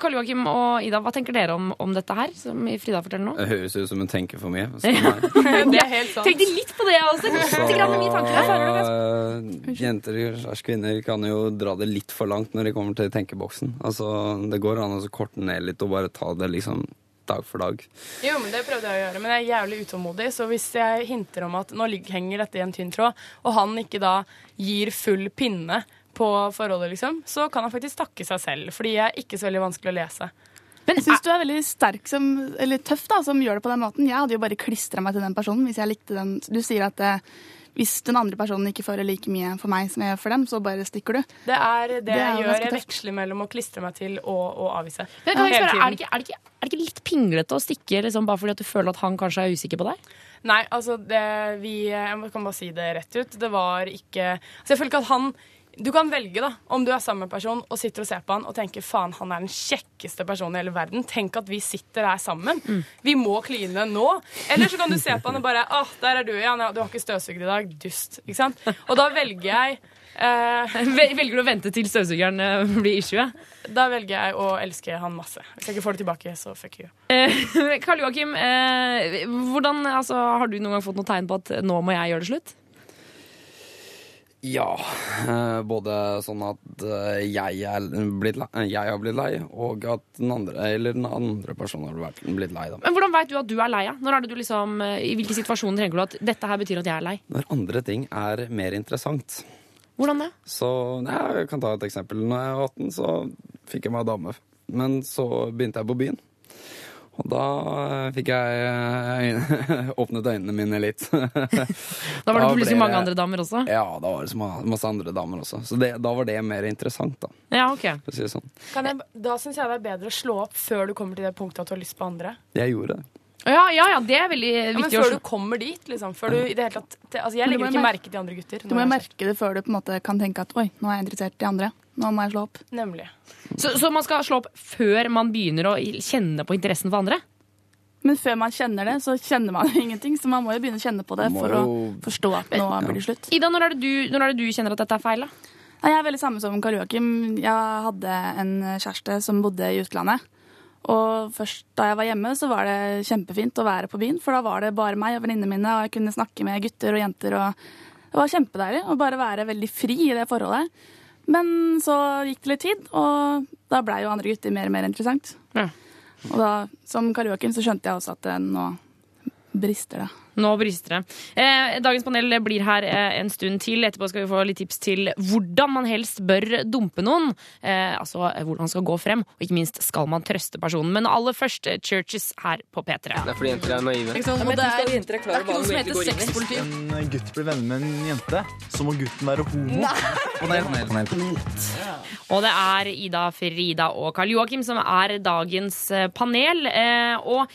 Karl Joakim og Ida, hva tenker dere om, om dette her, som Frida forteller nå? Det høres ut som hun tenker for mye. Så, det er helt sant. Tenkte litt på det også. Jeg det ganske eh, jenter slags kvinner kan jo dra det litt for langt når de kommer til tenkeboksen. Altså, det går an å korte ned litt og bare ta det liksom dag for dag. Jo, men det prøvde jeg å gjøre, men jeg er jævlig utålmodig. Så hvis jeg hinter om at nå henger dette i en tynn tråd, og han ikke da gir full pinne på forholdet, liksom, så kan han faktisk takke seg selv. Fordi jeg er ikke så veldig vanskelig å lese. Men jeg syns du er veldig sterk som, eller tøff da, som gjør det på den måten. Jeg hadde jo bare klistra meg til den personen hvis jeg likte den. Du sier at eh, hvis den andre personen ikke føler like mye for meg som jeg gjør for dem, så bare stikker du. Det er det, Det er jeg gjør. Jeg veksler mellom å klistre meg til og å avvise. Men kan jeg spørre, er, det ikke, er, det ikke, er det ikke litt pinglete å stikke liksom, bare fordi at du føler at han kanskje er usikker på deg? Nei, altså det, vi, Jeg kan bare si det rett ut. Det var ikke altså Jeg føler ikke at han Du kan velge, da, om du er sammen med en person og sitter og ser på han og tenker faen, han er den kjekkeste personen i hele verden. Tenk at vi sitter her sammen. Vi må kline nå. Eller så kan du se på han og bare ah, der er du igjen. Du har ikke støvsugd i dag. Dust. Ikke sant? Og da velger jeg eh, Velger du å vente til støvsugeren eh, blir issue? Da velger jeg å elske han masse. Hvis jeg ikke får det tilbake, så fuck you. Eh, Karl Joakim, eh, hvordan, altså, har du noen gang fått noe tegn på at nå må jeg gjøre det slutt? Ja, eh, både sånn at eh, jeg, er blitt lei, jeg har blitt lei, og at den andre, eller den andre personen har blitt lei. Da. Men hvordan veit du at du er lei? Ja? Når er det du liksom, eh, I hvilke situasjoner tenker du at dette her betyr at jeg er lei? Når andre ting er mer interessant. Hvordan det? Så ja, jeg kan ta et eksempel. Når jeg var 18, så fikk jeg meg dame. Men så begynte jeg på byen. Og da eh, fikk jeg eh, øyne, åpnet øynene mine litt. Da var det plutselig mange andre damer også? Ja, da var det så masse andre damer også. Så det, da var det mer interessant, da. Ja, ok. Si sånn. Kan jeg, da syns jeg det er bedre å slå opp før du kommer til det punktet at du har lyst på andre. Jeg gjorde det. Ja, ja, ja, det er veldig viktig. Ja, men før du kommer dit, liksom. Før du i det hele tatt Altså, jeg legger ikke mer- merke til andre gutter. Du må jo merke det før du på en måte kan tenke at oi, nå er jeg interessert i andre. Nå må jeg slå opp. Nemlig. Så, så man skal slå opp før man begynner å kjenne på interessen for andre? Men før man kjenner det, så kjenner man ingenting. Så man må jo begynne å kjenne på det for å forstå at nå blir det slutt. Ida, når er det du, når er det du kjenner at dette er feil? da? Jeg er veldig samme som Karl Joakim. Jeg hadde en kjæreste som bodde i utlandet. Og først da jeg var hjemme, så var det kjempefint å være på byen. For da var det bare meg og venninnene mine, og jeg kunne snakke med gutter og jenter. og Det var kjempedeilig å bare være veldig fri i det forholdet. Men så gikk det litt tid, og da blei jo andre gutter mer og mer interessant. Ja. Og da, som Karl Joakim, så skjønte jeg også at nå brister det. Nå brister det. Eh, dagens panel blir her eh, en stund til. Etterpå skal vi få litt tips til hvordan man helst bør dumpe noen. Eh, altså eh, hvordan man skal gå frem, og ikke minst skal man trøste personen. Men aller først eh, Churches her på P3. Det er fordi jenter er naive. Ikke sant? Ja, det er, jenter er det er ikke noe som heter sexpoliti. en gutt blir venner med en jente, så må gutten være homo. Og det er Ida, Frida og Karl Joakim som er dagens eh, panel. Eh, og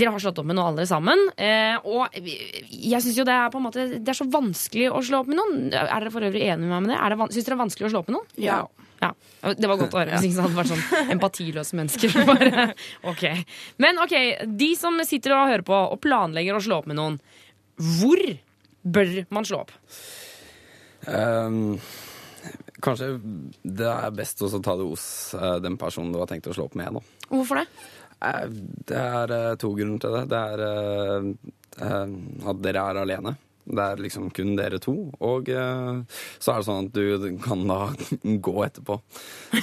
dere har slått opp med noen alle sammen. Eh, og jeg syns jo det er på en måte Det er så vanskelig å slå opp med noen. Er dere for øvrig enig med meg med det? Er det Syns dere det er vanskelig å slå opp med noen? Ja. Ja, Det var godt å høre. Hvis ikke hadde vært sånn empatiløse mennesker. Bare, ok. Men ok, de som sitter og hører på og planlegger å slå opp med noen, hvor bør man slå opp? Um kanskje det er best å ta det hos eh, den personen du har tenkt å slå opp med. Da. Hvorfor det? Det er eh, to grunner til det. Det er eh, eh, at dere er alene. Det er liksom kun dere to. Og eh, så er det sånn at du kan da gå etterpå.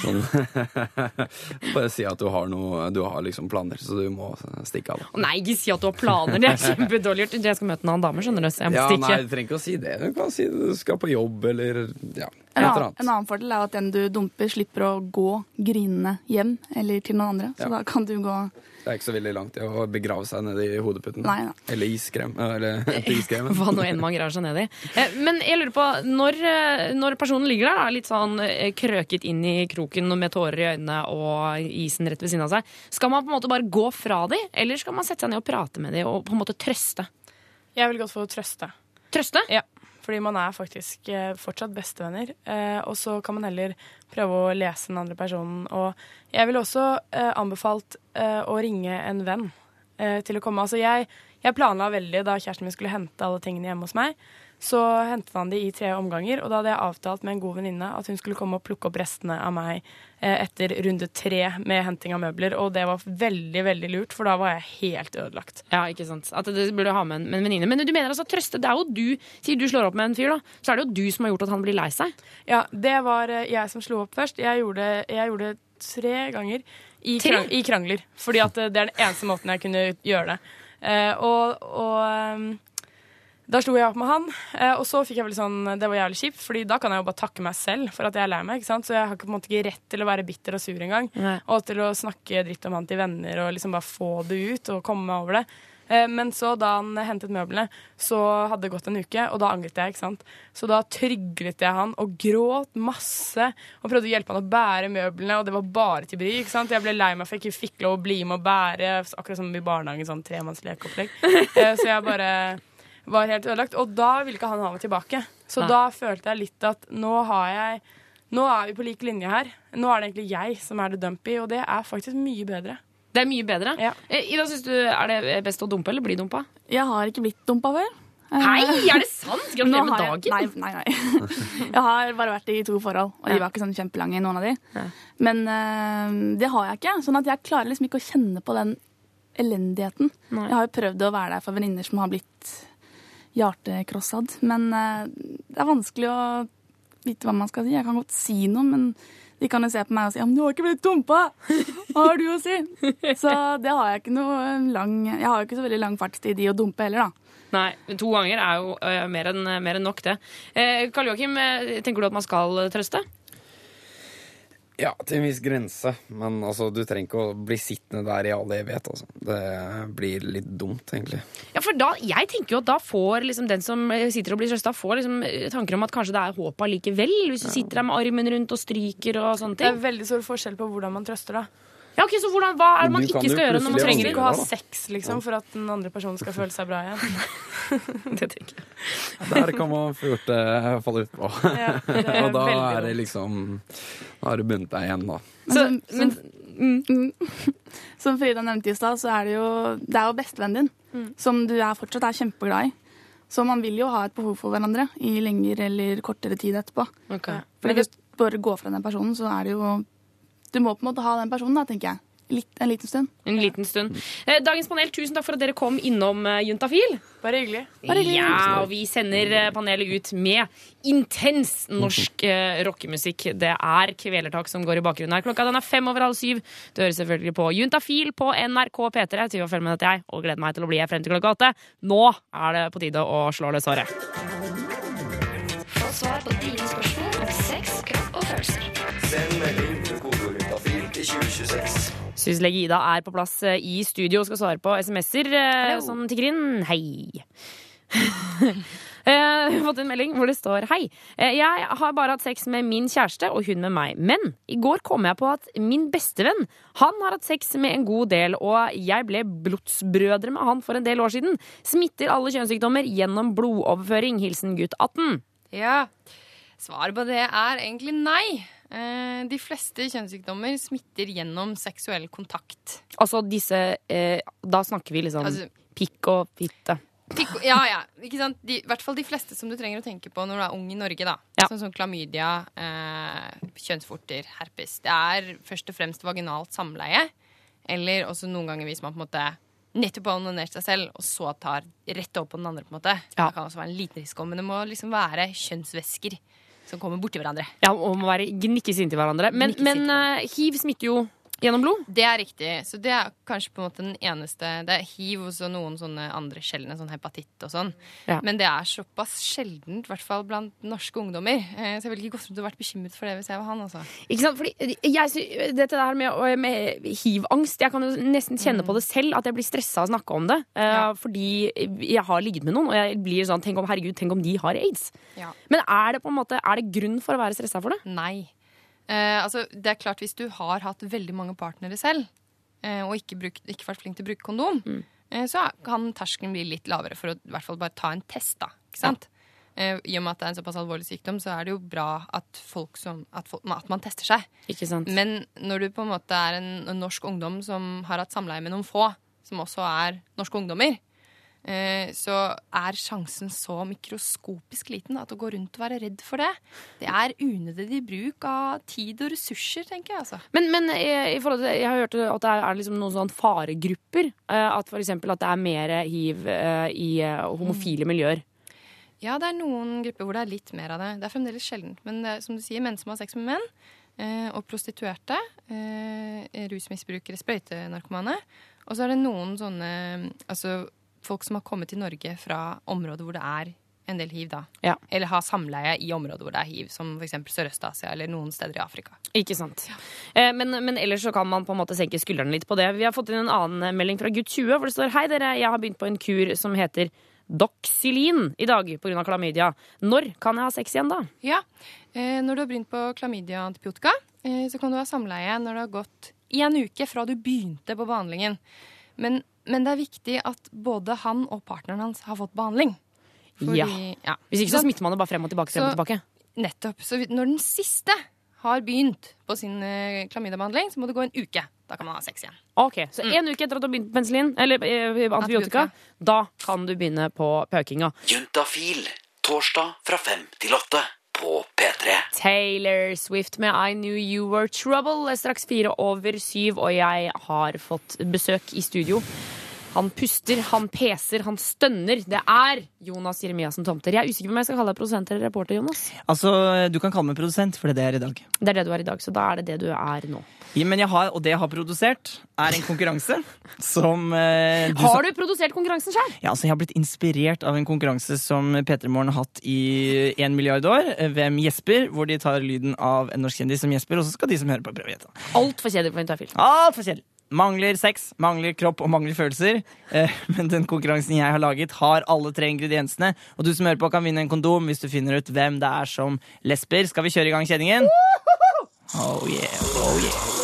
Sånn. Bare si at du har noe Du har liksom planer, så du må stikke av. da. Å Nei, ikke si at du har planer. Det er kjempedårlig gjort. Jeg skal møte en annen dame, skjønner du. Så jeg må Ja, stikke. nei, du trenger ikke å si det. Du kan si du skal på jobb, eller ja, En annen, en annen fordel er at den du dumper, slipper å gå grinende hjem eller til noen andre. Så Ja. da kan du gå Det er ikke så veldig langt i å begrave seg nedi i hodeputen. Nei, nei. Eller iskrem. Eller til iskremen. Hva nå enn man graver seg ned i. Eh, Men jeg lurer på, når, eh, når personen ligger der, da, litt sånn eh, krøket inn i kroken med tårer i øynene og isen rett ved siden av seg, skal man på en måte bare gå fra dem, eller skal man sette seg ned og prate med dem og på en måte trøste? Jeg vil godt få trøste. Trøste? Ja, fordi man er faktisk eh, fortsatt bestevenner. Eh, og så kan man heller prøve å lese den andre personen. Og jeg ville også eh, anbefalt å ringe en venn til å komme. Altså jeg, jeg planla veldig da kjæresten min skulle hente alle tingene hjemme hos meg. Så hentet han de i tre omganger, og da hadde jeg avtalt med en god venninne at hun skulle komme og plukke opp restene av meg eh, etter runde tre med henting av møbler. Og det var veldig, veldig lurt, for da var jeg helt ødelagt. Ja, ikke sant? At det burde ha med en, med en venninne. Men du mener altså trøste, det er jo du, sier du slår opp med en fyr, da, så er det jo du som har gjort at han blir lei seg. Ja, det var eh, jeg som slo opp først. Jeg gjorde, jeg gjorde tre ganger i, Tre? krang, i krangler. Fordi at eh, det er den eneste måten jeg kunne gjøre det. Eh, og og ehm, da slo jeg opp med han, eh, og så fikk jeg vel sånn Det var jævlig kjipt, Fordi da kan jeg jo bare takke meg selv for at jeg er lei meg. ikke sant? Så jeg har ikke, på en måte ikke rett til å være bitter og sur engang. Og til å snakke dritt om han til venner og liksom bare få det ut og komme meg over det. Eh, Men så, da han hentet møblene, så hadde det gått en uke, og da angret jeg. ikke sant? Så da tryglet jeg han og gråt masse og prøvde å hjelpe han å bære møblene, og det var bare til bry. ikke sant? Jeg ble lei meg for jeg ikke fikk lov å bli med å bære, akkurat som i barnehagen, sånn tremannslekeopplegg. Eh, Så jeg bare var helt ødelagt. Og da ville ikke han ha meg tilbake. Så Nei. da følte jeg litt at nå har jeg Nå er vi på lik linje her. Nå er det egentlig jeg som er det dumpy, og det er faktisk mye bedre. Det er mye bedre. Ja. Ida, synes du, Er det best å dumpe eller bli dumpa? Jeg har ikke blitt dumpa før. Hei, er det sant? Gratulerer med dagen. jeg- Nei, nei, nei. Jeg har bare vært i to forhold, og de var ikke sånn kjempelange, noen av de. Men eh, det har jeg ikke. Sånn at jeg klarer liksom ikke å kjenne på den elendigheten. Jeg har jo prøvd å være der for venninner som har blitt hjertekrossad. Men eh, det er vanskelig å vite hva man skal si. Jeg kan godt si noe, men de kan jo se på meg og si ja, men 'du har ikke blitt dumpa'. Hva har du å si? Så det har jeg ikke noe lang Jeg har jo ikke så veldig lang fartstid i å dumpe heller, da. Nei, To ganger er jo eh, mer enn mer nok, det. Eh, Karl Joakim, tenker du at man skal trøste? Ja, til en viss grense. Men altså, du trenger ikke å bli sittende der i all evighet. Altså. Det blir litt dumt, egentlig. Ja, for da, Jeg tenker jo at da får liksom den som eh, sitter og blir trøsta, får liksom eh, tanker om at kanskje det er håp allikevel. Hvis du sitter der med armen rundt og stryker og sånne ting. Det er veldig stor forskjell på hvordan man trøster, da. Ja, ok, Så hvordan, hva er det man ikke skal gjøre når man trenger ikke å ha sex liksom, for at den andre personen skal føle seg bra igjen. det? tenker jeg. Der kan man fort uh, falle utpå. Ja, og da er det liksom Da har du bundet deg igjen, da. Så, men, Mm. Som Frida nevnte i stad, så er det jo, det er jo bestevennen din, som du er fortsatt er kjempeglad i. Så man vil jo ha et behov for hverandre i lengre eller kortere tid etterpå. Okay. For hvis du bare går fra den personen, så er det jo Du må på en måte ha den personen, da, tenker jeg. Litt, en liten stund. En liten stund. Eh, Dagens panel, tusen takk for at dere kom innom eh, Juntafil. Bare hyggelig. Bare hyggelig. Ja, og vi sender eh, panelet ut med intens norsk rockemusikk. Det er Kvelertak som går i bakgrunnen her. Klokka den er fem over halv syv. Du hører selvfølgelig på Juntafil på NRK P3. Til å følge jeg, og gleder meg til å bli her frem til klokka åtte. Nå er det på tide å slå løs håret. Få svar på dine spørsmål om sex, kropp og følelser. Send melding 2026. Syslege Ida er på plass eh, i studio og skal svare på SMS-er Sånn som tikker inn. Hei. Eh, Jeg har fått en melding hvor det står Hei. eh, Jeg har bare hatt sex med min kjæreste og hun med meg. Men i går kom jeg på at min bestevenn han har hatt sex med en god del, og jeg ble blodsbrødre med han for en del år siden. Smitter alle kjønnssykdommer gjennom blodoverføring. Hilsen gutt 18. Ja. Svaret på det er egentlig nei. Eh, de fleste kjønnssykdommer smitter gjennom seksuell kontakt. Altså disse eh, Da snakker vi liksom Altså- pikk og fitte. Pikk- Ja, ja. Ikke sant? De, I hvert fall de fleste som du trenger å tenke på når du er ung i Norge. da. Sånn som klamydia, eh, kjønnsvorter, herpes. Det er først og fremst vaginalt samleie. Eller også noen ganger hvis man på en måte nettopp har onanert seg selv, og så tar rett over på den andre. på en måte. Det kan også være en liten risiko, men det må liksom være kjønnsvæsker som kommer borti hverandre. Ja, og må være gnikkes inntil hverandre. Men, men uh, hiv smitter jo gjennom blod. Det er riktig. Så det er kanskje på en måte den eneste Det er hiv og noen sånne andre sjeldne, sånn hepatitt og sånn. Ja. Men det er såpass sjeldent, i hvert fall blant norske ungdommer. Eh, Så jeg ville ikke gått rundt og vært bekymret for det hvis jeg var han. altså. Ikke sant? Fordi jeg, dette der med, med hiv-angst Jeg kan jo nesten kjenne på det selv, at jeg blir stressa av å snakke om det. Ja. Fordi jeg har ligget med noen, og jeg blir sånn tenk om, herregud, tenk om de har aids. Ja. Men er det på en måte Er det grunn for å være stressa for det? Nei. Eh, altså, det er klart Hvis du har hatt veldig mange partnere selv, eh, og ikke, bruk, ikke vært flink til å bruke kondom, eh, så kan terskelen bli litt lavere for å i hvert fall bare ta en test. da, ikke sant? Eh, I og med at det er en såpass alvorlig sykdom, så er det jo bra at, folk som, at, folk, at man tester seg. Ikke sant? Men når du på en måte er en, norsk ungdom som har hatt samleie med noen få, som også er norske ungdommer, så er sjansen så mikroskopisk liten at å gå rundt og være redd for det, det er unødvendig bruk av tid og ressurser, tenker jeg. altså. Men, men eh, i forhold til, jeg har hørt at det er, liksom noen sånn faregrupper. eh, At eksempel at det er mer hiv eh, i eh, homofile miljøer. Ja, det er noen grupper hvor det er litt mer av det. Det er fremdeles sjeldent. Men det, som du sier, menn som har sex med menn, eh, og prostituerte, eh, rusmisbrukere, sprøytenarkomane. Og så er det noen sånne altså, folk som har kommet til Norge fra områder hvor det er en del hiv, da. Ja. Eller har samleie i områder hvor det er hiv, som f.eks. Sørøst-Asia eller noen steder i Afrika. Ikke sant. Eh, Men, men ellers så kan man på en måte senke skuldrene litt på det. Vi har fått inn en annen eh, melding fra gutt 20, hvor det står Hei dere, jeg har begynt på en kur som heter Doxylin i dag pga. klamydia. Når kan jeg ha sex igjen da? Ja, eh, Når du har begynt på klamydia og antibiotika, eh, så kan du ha samleie når det har gått en uke fra du begynte på behandlingen. Men, men det er viktig at både han og partneren hans har fått behandling. Ja. Hvis ikke så smitter man det bare frem og tilbake. frem og Så- tilbake. Nettopp. Så når den siste har begynt på sin uh, klamydiabehandling, så må det gå en uke. Da kan man ha sex igjen. Ok, Så en uke etter at du har begynt på penicillin, eller eh, antibiotika, da kan du begynne på pøkinga. Juntafil. Torsdag fra fem til åtte på P3. Taylor Swift med I Knew You Were Trouble. Straks fire over syv, og jeg har fått besøk i studio. Han puster, han peser, han stønner. Det er Jonas Jeremiassen Tomter. Jeg er usikker på om jeg skal kalle deg produsent eller reporter, Jonas. Altså, Du kan kalle meg produsent, for det er det jeg er i dag. Det er det du er i dag, så da er det det du er nå. Ja, men jeg har, og det jeg har produsert, er en konkurranse som eh, du Har du produsert konkurransen sjøl? Ja, altså Jeg har blitt inspirert av en konkurranse som P3 Morgen har hatt i en milliard år. eh, Hvem gjesper? Hvor de tar lyden av en norsk kjendis som gjesper, og så skal de som hører på, prøve å gjette. Altfor kjedelig for Juntafil. Altfor kjedelig. Mangler sex, mangler kropp og mangler følelser. Eh, men den konkurransen jeg har laget, har alle tre ingrediensene. Og du som hører på, kan vinne en kondom hvis du finner ut hvem det er som lesber. Skal vi kjøre i gang kjenningen? Oh yeah, oh yeah.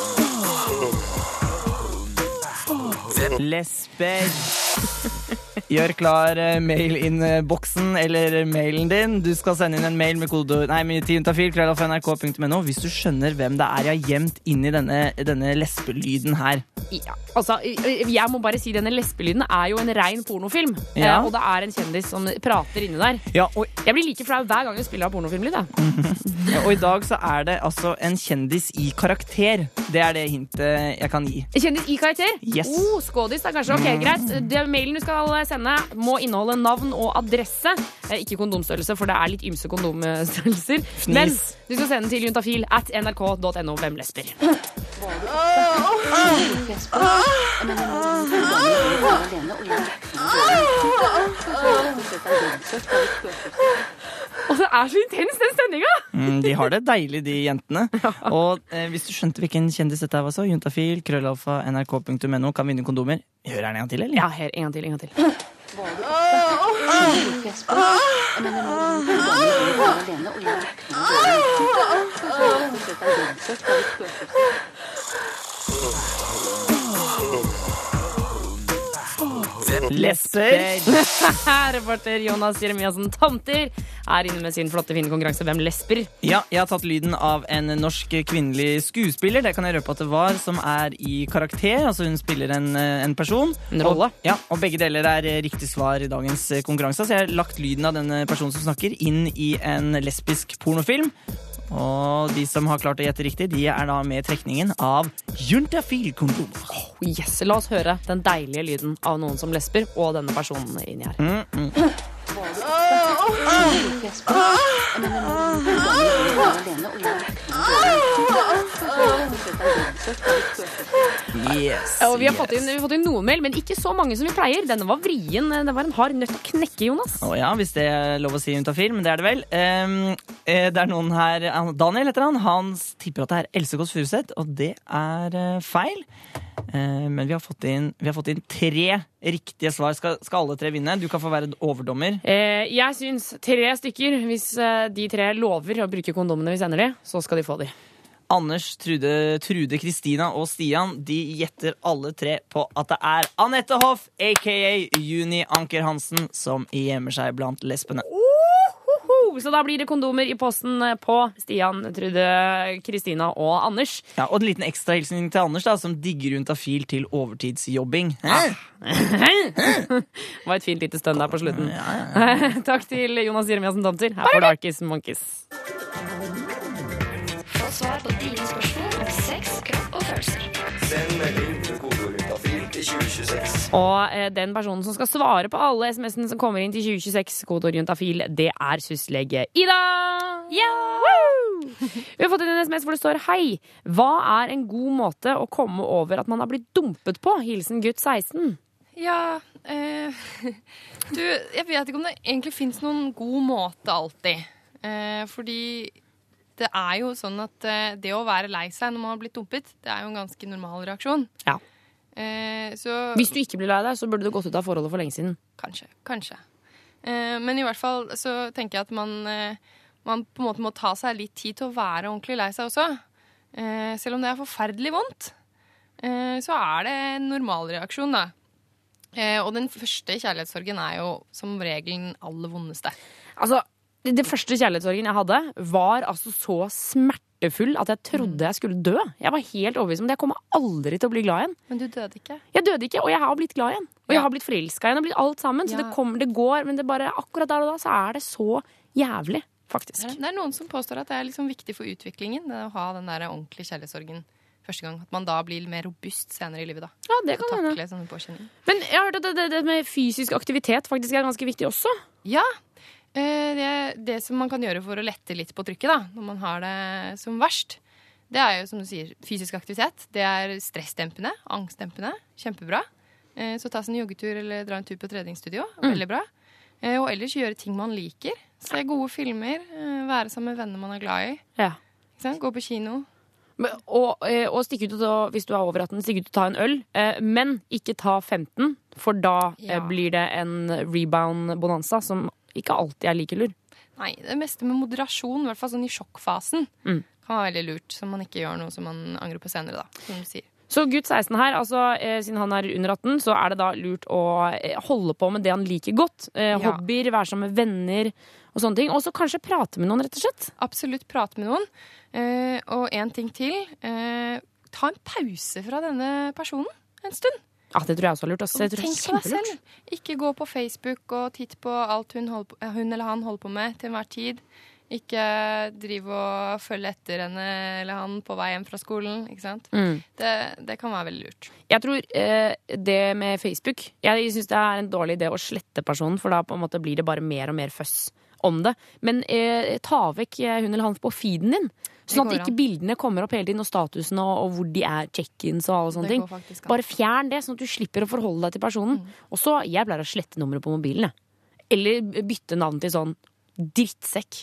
Lesber. Gjør klar eh, mail-inn-boksen eller mailen din. Du skal sende inn en mail med kode Nei, med tiuntafil, krøllalfa.nrk.no hvis du skjønner hvem det er jeg har gjemt inni denne, denne lesbelyden her. Ja, altså, jeg må bare si Denne lesbelyden er jo en rein pornofilm. Ja. Eh, og det er en kjendis som prater inni der. Ja, og, Jeg blir like flau hver gang jeg spiller av pornofilmlyd. ja, og i dag så er det altså en kjendis i karakter. Det er det hintet jeg kan gi. Kjendis i karakter? Yes. Oh, skådis, da kanskje. Ok, Greit. Det, mailen du skal sende, må inneholde navn og adresse. Eh, Ikke kondomstørrelse, for det er litt ymse kondomstørrelser. Men du skal sende den til juntafil at nrk.no. Hvem lesber? Og det er så intens, den stemninga! Mm, de har det deilig, de jentene. Og eh, hvis du skjønte hvilken kjendis dette var, så juntafil, krøllalfa, nrk.no kan vinne kondomer. Hører den en gang til, eller? Ja, her, en gang til. en gang til. Lesber. Reporter Jonas Jeremiassen Tomter er inne med sin flotte, fine konkurranse Hvem lesber? Ja, jeg har tatt lyden av en norsk kvinnelig skuespiller. Det kan jeg røpe at det var, som er i karakter. Altså hun spiller en, en person. En rolle. Og, ja, og begge deler er riktig svar i dagens konkurranse. Så jeg har lagt lyden av denne personen som snakker, inn i en lesbisk pornofilm. Og de som har klart å gjette riktig, de er da med i trekningen av Juntafil-kondomer. Yes, La oss høre den deilige lyden av noen som lesber, og denne personen inni her. Mm, mm. Yes, Ja, og vi har, fått inn, vi har fått inn noen mail, men ikke så mange som vi pleier. Denne var vrien. Det var en hard nøtt å knekke, Jonas. Å ja, hvis det er lov å si juntafil, men det er det vel. Ehm, eh, det er noen her Daniel heter han. Han tipper at det er Else Kåss Furuseth, og det er eh, feil. Uh, men vi har, fått inn, vi har fått inn tre riktige svar. Skal, skal alle tre vinne? Du kan få være overdommer. Uh, jeg syns tre stykker, hvis uh, de tre lover å bruke kondomene vi sender de, så skal de få de. Anders, Trude, Trude, Kristina og Stian de gjetter alle tre på at det er Anette Hoff, aka Juni Anker Hansen, som gjemmer seg blant lesbene. Så da blir det kondomer i posten på Stian, Trude, Kristina og Anders. Ja, og en liten ekstra hilsen til Anders, da, som digger rundt av fil til overtidsjobbing. Det var et fint lite stønn der på slutten. Takk til Jonas Jeremiassen Tomter her på Darkis Monkeys. Få Og eh, den personen som skal svare på alle SMS-ene som kommer inn til 2026, kodeorientafil, det er syslege Ida! Ja! Vi har fått inn en SMS hvor det står Hei, hva er en god måte å komme over at man har blitt dumpet på? Hilsen gutt 16. Ja eh, Du, jeg vet ikke om det egentlig fins noen god måte alltid. Eh, fordi det er jo sånn at eh, det å være lei seg når man har blitt dumpet, det er jo en ganske normal reaksjon. Ja. Eh, så Hvis du ikke blir lei deg, så burde du gått ut av forholdet for lenge siden. Kanskje. Kanskje. Eh, men i hvert fall så tenker jeg at man, eh, man på en måte må ta seg litt tid til å være ordentlig lei seg også. Eh, selv om det er forferdelig vondt, eh, så er det en normalreaksjon, da. Eh, og den første kjærlighetssorgen er jo som regel den aller vondeste. Altså, det første kjærlighetssorgen jeg hadde, var altså så smertefull at jeg trodde jeg skulle dø. Jeg var helt overbevist om det. Jeg kommer aldri til å bli glad igjen. Men du døde ikke? Jeg døde ikke, og jeg har blitt glad igjen. Og jeg har blitt forelska igjen og blitt alt sammen. Så det kommer, det går, men det bare, akkurat der og da så er det så jævlig, faktisk. Det er, noen som påstår at det er liksom viktig for utviklingen å ha den der ordentlige kjærlighetssorgen første gang. At man da blir mer robust senere i livet. da. Ja, det kan hende. Men jeg har hørt at det, det, det med fysisk aktivitet faktisk er ganske viktig også. Ja. Eh, Det, det som man kan gjøre for å lette litt på trykket da, når man har det som verst, det er jo som du sier, fysisk aktivitet. Det er stressdempende, angstdempende. Kjempebra. Eh, Så ta seg en joggetur eller dra en tur på treningsstudio. Veldig bra. Eh, Og ellers gjøre ting man liker. Se gode filmer. Være sammen med venner man er glad i. Ja. Gå på kino. Men, og, og stikke ut og ta, hvis du er over 18, stikke ut og ta en øl. Men ikke ta 15, for da Ja. blir det en rebound-bonanza som ikke alltid er like lur. Nei, det meste med moderasjon, i hvert fall sånn i sjokkfasen, Mm. kan være veldig lurt. Så man ikke gjør noe som man angrer på senere, da. Som du sier. Så gutt 16 her, altså, eh, siden han er under 18, så er det da lurt å eh, holde på med det han liker godt. Eh, Ja. Hobbyer, være sammen med venner og sånne ting. Og så kanskje prate med noen, rett og slett. Absolutt prate med noen. Eh, og en ting til. Eh, ta en pause fra denne personen en stund. Ja, det tror jeg også er lurt. Altså. Tenk på deg selv. Ikke gå på Facebook og titt på alt hun, på, hun eller han holder på med til enhver tid. Ikke drive og følge etter henne eller han på vei hjem fra skolen. Ikke sant? Mm. Det, det kan være veldig lurt. Jeg tror eh, det med Facebook Jeg syns det er en dårlig idé å slette personen, for da på en måte blir det bare mer og mer føss om det. Men eh, ta vekk eh, hun eller han på feeden din. Sånn at ikke bildene kommer opp hele tiden, og statusen og, og hvor de er, check-ins og alle sånne ting. Bare fjern det, sånn at du slipper å forholde deg til personen. Og så, Jeg pleier å slette nummeret på mobilen. jeg. Eller bytte navn til sånn Drittsekk.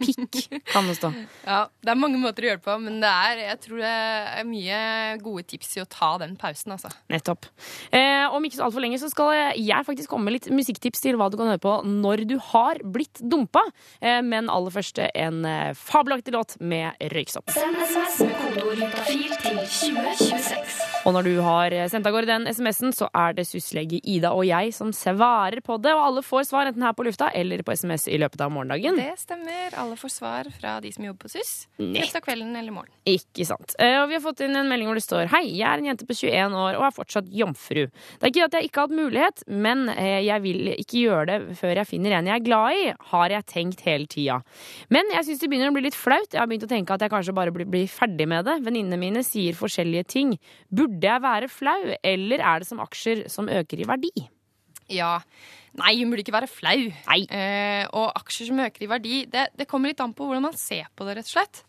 Pikk kan det stå. Ja, det er mange måter å gjøre det på, men det er, jeg tror det er mye gode tips i å ta den pausen, altså. Nettopp. Eh, om ikke så altfor lenge så skal jeg faktisk komme med litt musikktips til hva du kan høre på når du har blitt dumpa. Eh, men aller første en eh, fabelaktig låt med røyksopp. Send SMS med kodeord til 2026. Og når du har sendt av gårde den SMS-en, så er det syslege Ida og jeg som svarer på det. Og alle får svar enten her på lufta eller på SMS i løpet av morgendagen. Det stemmer. Alle får svar fra de som jobber på SUS. Løpet av kvelden eller morgenen. Ikke sant. Eh, Og vi har fått inn en melding hvor det står Hei, jeg er en jente på 21 år og er fortsatt jomfru. Det er ikke at jeg ikke har hatt mulighet, men eh, jeg vil ikke gjøre det før jeg finner en jeg er glad i, har jeg tenkt hele tida. Men jeg syns det begynner å bli litt flaut. Jeg har begynt å tenke at jeg kanskje bare blir, blir ferdig med det. Venninnene mine sier forskjellige ting. Burde jeg være flau, eller er det som aksjer som øker i verdi? Ja. Nei, hun burde ikke være flau. Eh, og aksjer som øker i verdi, det, det kommer litt an på hvordan man ser på det, rett og slett.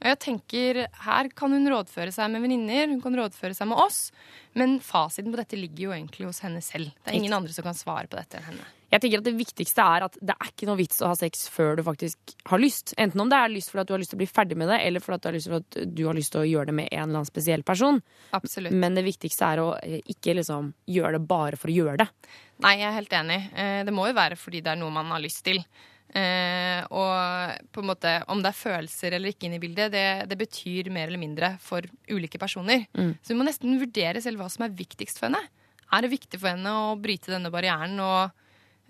Og jeg tenker, Her kan hun rådføre seg med venninner, hun kan rådføre seg med oss. Men fasiten på dette ligger jo egentlig hos henne selv. Det er ingen andre som kan svare på dette enn henne. Jeg tenker at Det viktigste er at det er ikke noe vits å ha sex før du faktisk har lyst. Enten om det er lyst fordi at du har lyst til å bli ferdig med det, eller fordi at du har lyst til, at du har lyst til å gjøre det med en eller annen spesiell person. Absolutt. Men det viktigste er å eh, ikke liksom gjøre det bare for å gjøre det. Nei, jeg er helt enig. Eh, det må jo være fordi det er noe man har lyst til. Eh, og på en måte, om det er følelser eller ikke inne i bildet, det, det betyr mer eller mindre for ulike personer. Mm. Så vi må nesten vurdere selv hva som er viktigst for henne. Er det viktig for henne å bryte denne barrieren og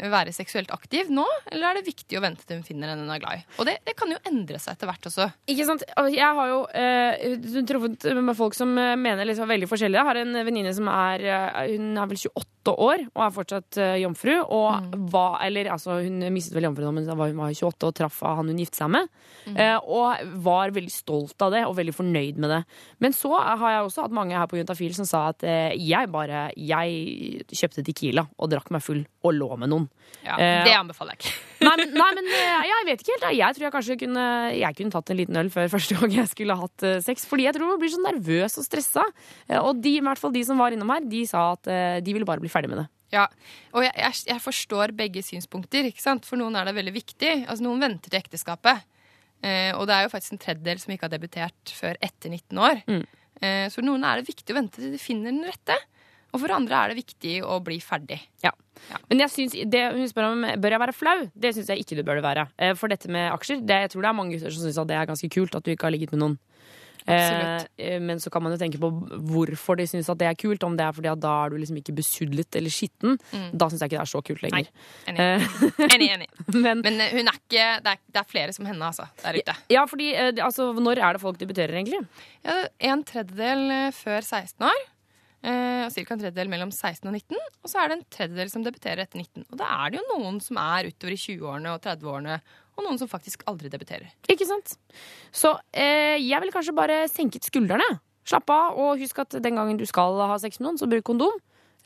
være seksuelt aktiv nå, eller er det viktig å vente til hun finner en hun er glad i? Og det, det kan jo endre seg etter hvert også. Ikke sant? Jeg har jo eh, truffet med folk som eh, mener liksom veldig forskjellig. Jeg har en venninne som er eh, Hun er vel 28 år og er fortsatt eh, jomfru. Og var, eller altså, hun mistet vel jomfrudommen men da hun var 28 og traff han hun giftet seg med. Eh, og var veldig stolt av det og veldig fornøyd med det. Men så har jeg også hatt mange her på Juntafil som sa at eh, jeg bare Jeg kjøpte Tequila og drakk meg full og lå med noen. Ja, det anbefaler jeg ikke. Nei, men, nei, men eh, jeg vet ikke helt. Jeg tror jeg kanskje kunne Jeg kunne tatt en liten øl før første gang jeg skulle hatt eh, sex. Fordi jeg tror jeg blir så nervøs og stressa. Eh, og de, i hvert fall de som var innom her, de sa at de ville bare bli ferdig med det. Ja, og jeg, jeg, jeg forstår begge synspunkter. ikke sant? For noen er det veldig viktig. Altså Noen venter til ekteskapet. Eh, og det er jo faktisk en tredjedel som ikke har debutert før etter 19 år. Eh, så for noen er det viktig å vente til de finner den rette. Og for andre er det viktig å bli ferdig. Ja. Men jeg synes, det hun spør om bør jeg være flau, det syns jeg ikke du bør være. Eh, For dette med aksjer, det, jeg tror det er mange gutter som syns det er ganske kult at du ikke har ligget med noen. Eh, eh, men så kan man jo tenke på hvorfor de syns det er kult. Om det er fordi at da er du liksom ikke besudlet eller skitten. Mm. Da syns jeg ikke det er så kult lenger. Enig. Eh, enig, enig. Men, men hun er ikke det er, det er flere som henne, altså. Der ute. Ja, fordi altså, Når er det folk debuterer, egentlig? Ja, en tredjedel før 16 år. Eh, ca. en tredjedel mellom 16 og 19. Og så er det en tredjedel som debuterer etter 19. Og da er det jo noen som er utover i 20-årene og 30-årene, og noen som faktisk aldri debuterer. Ikke sant? Så eh, jeg ville kanskje bare senket skuldrene. Slapp av, og husk at den gangen du skal ha sex med noen, så bruk kondom.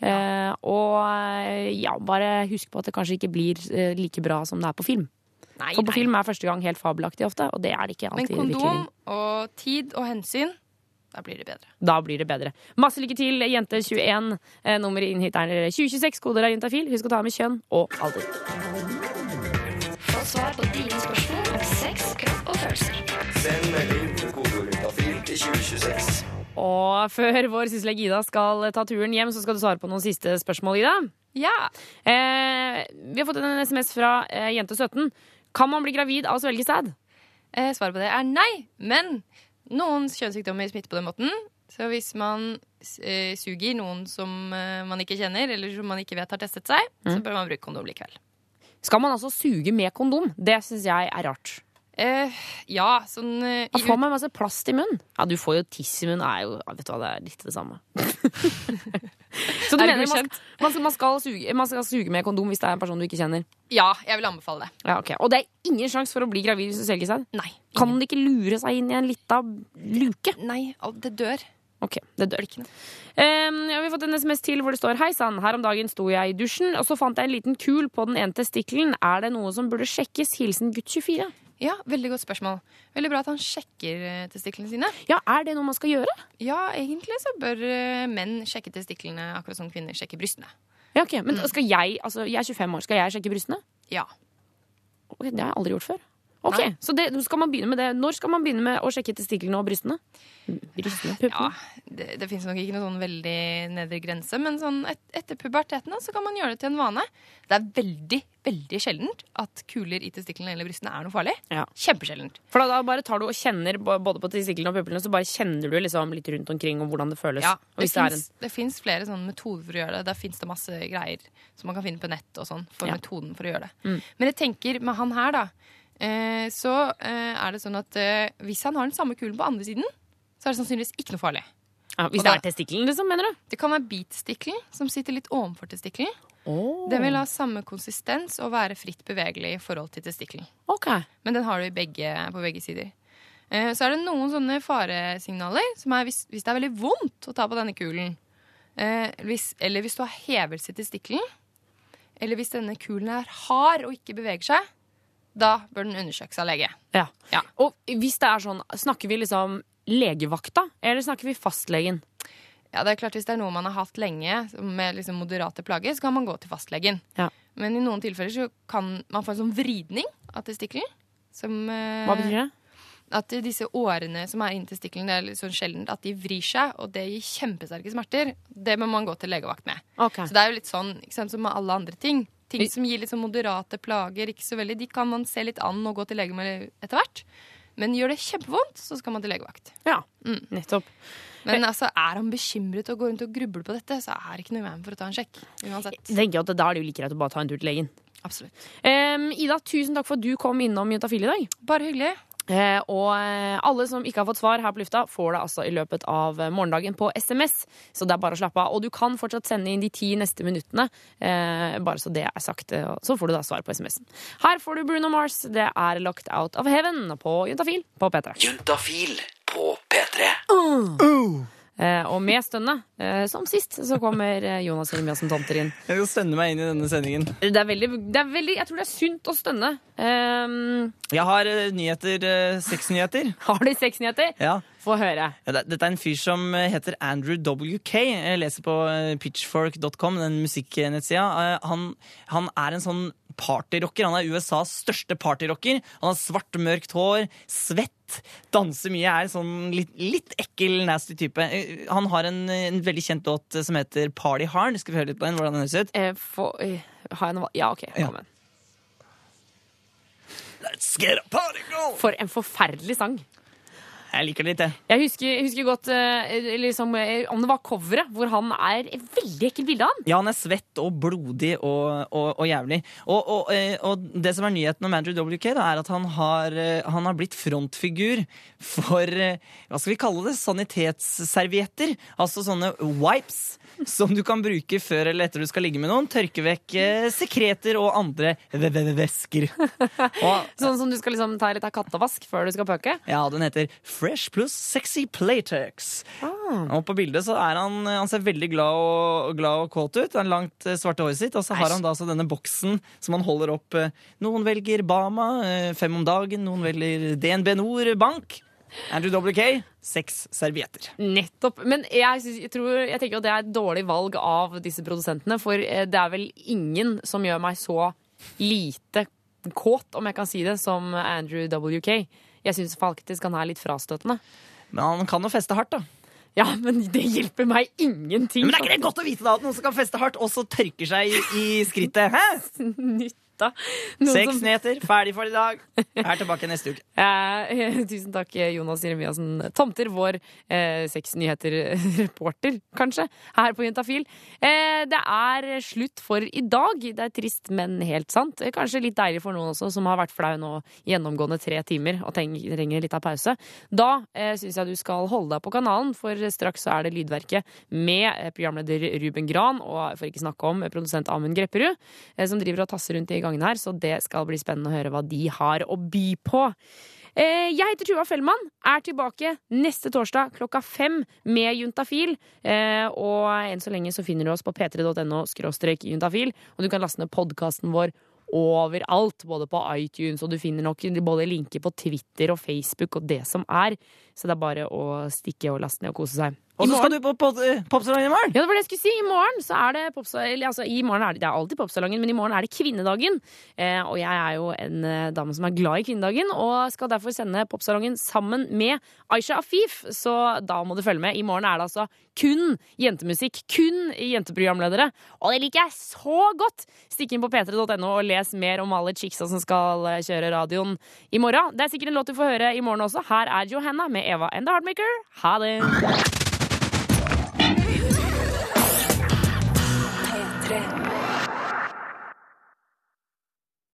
Eh, og eh, ja, bare husk på at det kanskje ikke blir eh, like bra som det er på film. Nei, For på nei. film er første gang helt fabelaktig ofte, og det er det ikke alltid. Men kondom og tid og hensyn, da blir det bedre. Da blir det bedre. Masse lykke til, jente21. Eh, nummeret inn hit er 2026. Koder er juntafil. Husk å ta med kjønn og alder. Få svar på dine spørsmål om sex, kropp og følelser. Send melding til kodeord juntafil til 2026. Og før vår syslege Ida skal ta turen hjem, så skal du svare på noen siste spørsmål, Ida. Ja. Eh, vi har fått en SMS fra eh, jente17. Kan man bli gravid av å svelge sæd? Eh, svaret på det er nei, men noen kjønnssykdommer smitter på den måten. Så hvis man eh, suger noen som eh, man ikke kjenner, eller som man ikke vet har testet seg, så Mm. bør man bruke kondom likevel. Skal man altså suge med kondom? Det syns jeg er rart. Eh, ja, sånn eh, Da får man masse plast i munnen. Ja, du får jo tiss i munnen. Er jo, vet du hva, det er litt det samme. Så du Er mener man, man, skal, man, skal suge, man skal suge med kondom hvis det er en person du ikke kjenner? Ja, jeg vil anbefale det. Ja, okay. Og det er ingen sjanse for å bli gravid hvis du selger seg? Nei. Kan det ikke lure seg inn i en lita luke? Nei, det dør. Ok, det dør. Um, ja, vi har fått en SMS til hvor det står Hei sann, her om dagen sto jeg i dusjen, og så fant jeg en liten kul på den ene testikkelen. Er det noe som burde sjekkes? Hilsen gutt 24. Ja, veldig godt spørsmål. Veldig bra at han sjekker eh, testiklene sine. Ja, Er det noe man skal gjøre? Ja, egentlig så bør eh, menn sjekke testiklene akkurat som kvinner sjekker brystene. Ja, ok, Men skal jeg, altså jeg er 25 år, skal jeg sjekke brystene? Ja. ok, det har jeg aldri gjort før. Ok, Nei. Så det, skal man begynne med det. Når skal man begynne med å sjekke testiklene og brystene? Brystene, Ja, puppene? det, det fins nok ikke noe sånn veldig nedre grense, men sånn et, etter puberteten da, så kan man gjøre det til en vane. Det er veldig, veldig sjeldent at kuler i testiklene eller brystene er noe farlig. Ja. Kjempesjeldent. For da, da bare tar du og kjenner både på testiklene og puppene, så bare kjenner du liksom litt rundt omkring om hvordan det føles. Ja, det fins flere sånne metoder for å gjøre det. Der fins det masse greier som man kan finne på nett og sånn, for Ja. metoden for å gjøre det. Mm. Men jeg tenker med han her, da, eh, så eh, er det sånn at eh, hvis han har den samme kulen på andre siden, så er det sannsynligvis ikke noe farlig. ja, Hvis Og det da- er testikkelen, liksom, mener du? Det kan være beatstiklen, som sitter litt ovenfor testikkelen. Den vil ha samme konsistens og være fritt bevegelig i forhold til testikkelen. Ok. Men den har du i begge, på begge sider. Eh, Så er det noen sånne faresignaler, som er hvis, hvis det er veldig vondt å ta på denne kulen, eh, hvis, eller hvis du har hevelse i testikkelen, eller hvis denne kulen er hard og ikke beveger seg, da bør den undersøkes av lege. Ja. Og hvis det er sånn, snakker vi liksom legevakta, eller snakker vi fastlegen? Ja, det er klart Hvis det er noe man har hatt lenge, med liksom moderate plager, så kan man gå til fastlegen. Ja. Men i noen tilfeller så kan man få en sånn vridning av testikkelen. Som, eh, Hva betyr det? At disse årene som er inni testikkelen, det er litt sånn sjeldent at de vrir seg, og det gir kjempesterke smerter. Det må man gå til legevakt med. Okay. Så det er jo litt sånn ikke sant, som med alle andre ting. Ting som gir sånn moderate plager, ikke så veldig, de kan man se litt an og gå til lege med etter hvert. Men gjør det kjempevondt, så skal man til legevakt. Ja, nettopp. Men altså, er han bekymret og går rundt og grubler på dette, så er det ikke noe i veien for å ta en sjekk. Uansett. Jeg tenker at Da er det jo like greit å bare ta en tur til legen. Absolutt. Um, Ida, tusen takk for at du kom innom Juntafil i dag. Bare hyggelig. Eh, og eh, alle som ikke har fått svar her på lufta, får det altså i løpet av eh, morgendagen på SMS. Så det er bare å slappe av. Og du kan fortsatt sende inn de ti neste minuttene, eh, bare så det er sagt. eh, Så får du da svar på SMS-en. Her får du Bruno Mars. Det er Locked Out of Heaven på Juntafil på P3. Juntafil på P3. Eh, og med stønnet, eh, som sist, så kommer eh, Jonas Jeremiassen Tomter inn. Jeg skal stønne meg inn i denne sendingen. Det er veldig, det er veldig Jeg tror det er sunt å stønne. Um, Jeg har nyheter, sexnyheter. har du sexnyheter? Ja. Få høre. Ja, Dette er en fyr som heter Andrew WK. Jeg leser på pitchfork.com, den musikknettsida. Han, han er en sånn partyrocker. Han er USAs største partyrocker. Han har svart, mørkt hår, svett, danser mye, er sånn litt, litt ekkel, nasty type. Eh, Han har en, en veldig kjent låt som heter Party Hard. Skal vi høre litt på den? hvordan den høres ut? Eh, for, eh, har jeg noe Ja, OK. Kom igjen. Let's get a party going! For en forferdelig sang. Jeg liker det litt, jeg. Jeg husker, jeg husker godt eh, liksom, eh, om det var coveret, hvor han er et veldig ekkelt bilde av han. Ja, han er svett og blodig og, og, og jævlig. Og, og, eh, og det som er nyheten om Andrew WK, da, er at han har, eh, han har blitt frontfigur for eh, hva skal vi kalle det, sanitetsservietter. Altså sånne wipes som du kan bruke før eller etter du skal ligge med noen. Tørke vekk eh, sekreter og andre væsker. Sånn som du skal liksom ta litt av kattevask før du skal pøke. ja, den heter Fresh pluss Sexy Playtex. Ah. Og på bildet så er han Han ser veldig glad og, glad og kåt ut. Han har langt eh, svarte håret sitt. Og så har han da altså denne boksen som han holder opp. eh, Noen velger Bama, fem om dagen. Noen velger DNB Nord Bank. Andrew WK, seks servietter. Nettopp. Men jeg, synes, jeg, tror, jeg tenker at det er et dårlig valg av disse produsentene, for eh, det er vel ingen som gjør meg så lite kåt, om jeg kan si det, som Andrew WK. Jeg syns faktisk han er litt frastøtende. Men han kan jo feste hardt, da. Ja, men det hjelper meg ingenting. Men er ikke det godt å vite da at noen som kan feste hardt, også tørker seg i, i skrittet? Hæ? Nytta. Seks nyheter, ferdig for i dag. Jeg er tilbake neste uke. Eh, tusen takk, Jonas Jeremiassen Tomter, vår eh, sexnyheter-reporter, kanskje, her på Juntafil. Eh, det er slutt for i dag. Det er trist, men helt sant. Eh, Kanskje litt deilig for noen også, som har vært flau nå gjennomgående tre timer og trenger litt av pause. Da eh, syns jeg du skal holde deg på kanalen, for straks så er det Lydverket med eh, programleder Ruben Gran, og for ikke snakke om eh, produsent Amund Grepperud, eh, som driver og tasser rundt i gangene her, så det skal bli spennende å høre hva de har å by på. Eh, Jeg heter Tuva Fellmann, er tilbake neste torsdag klokka fem med Juntafil. Eh, Og enn så lenge så finner du oss på p3.no skråstrek juntafil, og du kan laste ned podkasten vår overalt, både på iTunes, og du finner nok både linker på Twitter og Facebook og det som er. Så det er bare å stikke og laste ned og kose seg. Og så skal du på pop- popsalongen i morgen! Ja, det var det jeg skulle si. I morgen så er det popsa- altså, i morgen er det, det er alltid popsalongen, men i morgen er det kvinnedagen. Eh, og jeg er jo en eh, dame som er glad i kvinnedagen, og skal derfor sende popsalongen sammen med Aisha Afif. Så da må du følge med. I morgen er det altså kun jentemusikk. Kun jenteprogramledere. Og det liker jeg så godt! Stikk inn på p3.no og les mer om alle chicksa som skal eh, kjøre radioen i morgen. Det er sikkert en låt du får høre i morgen også. Her er Johanna med Eva and the Heartmaker. Ha det!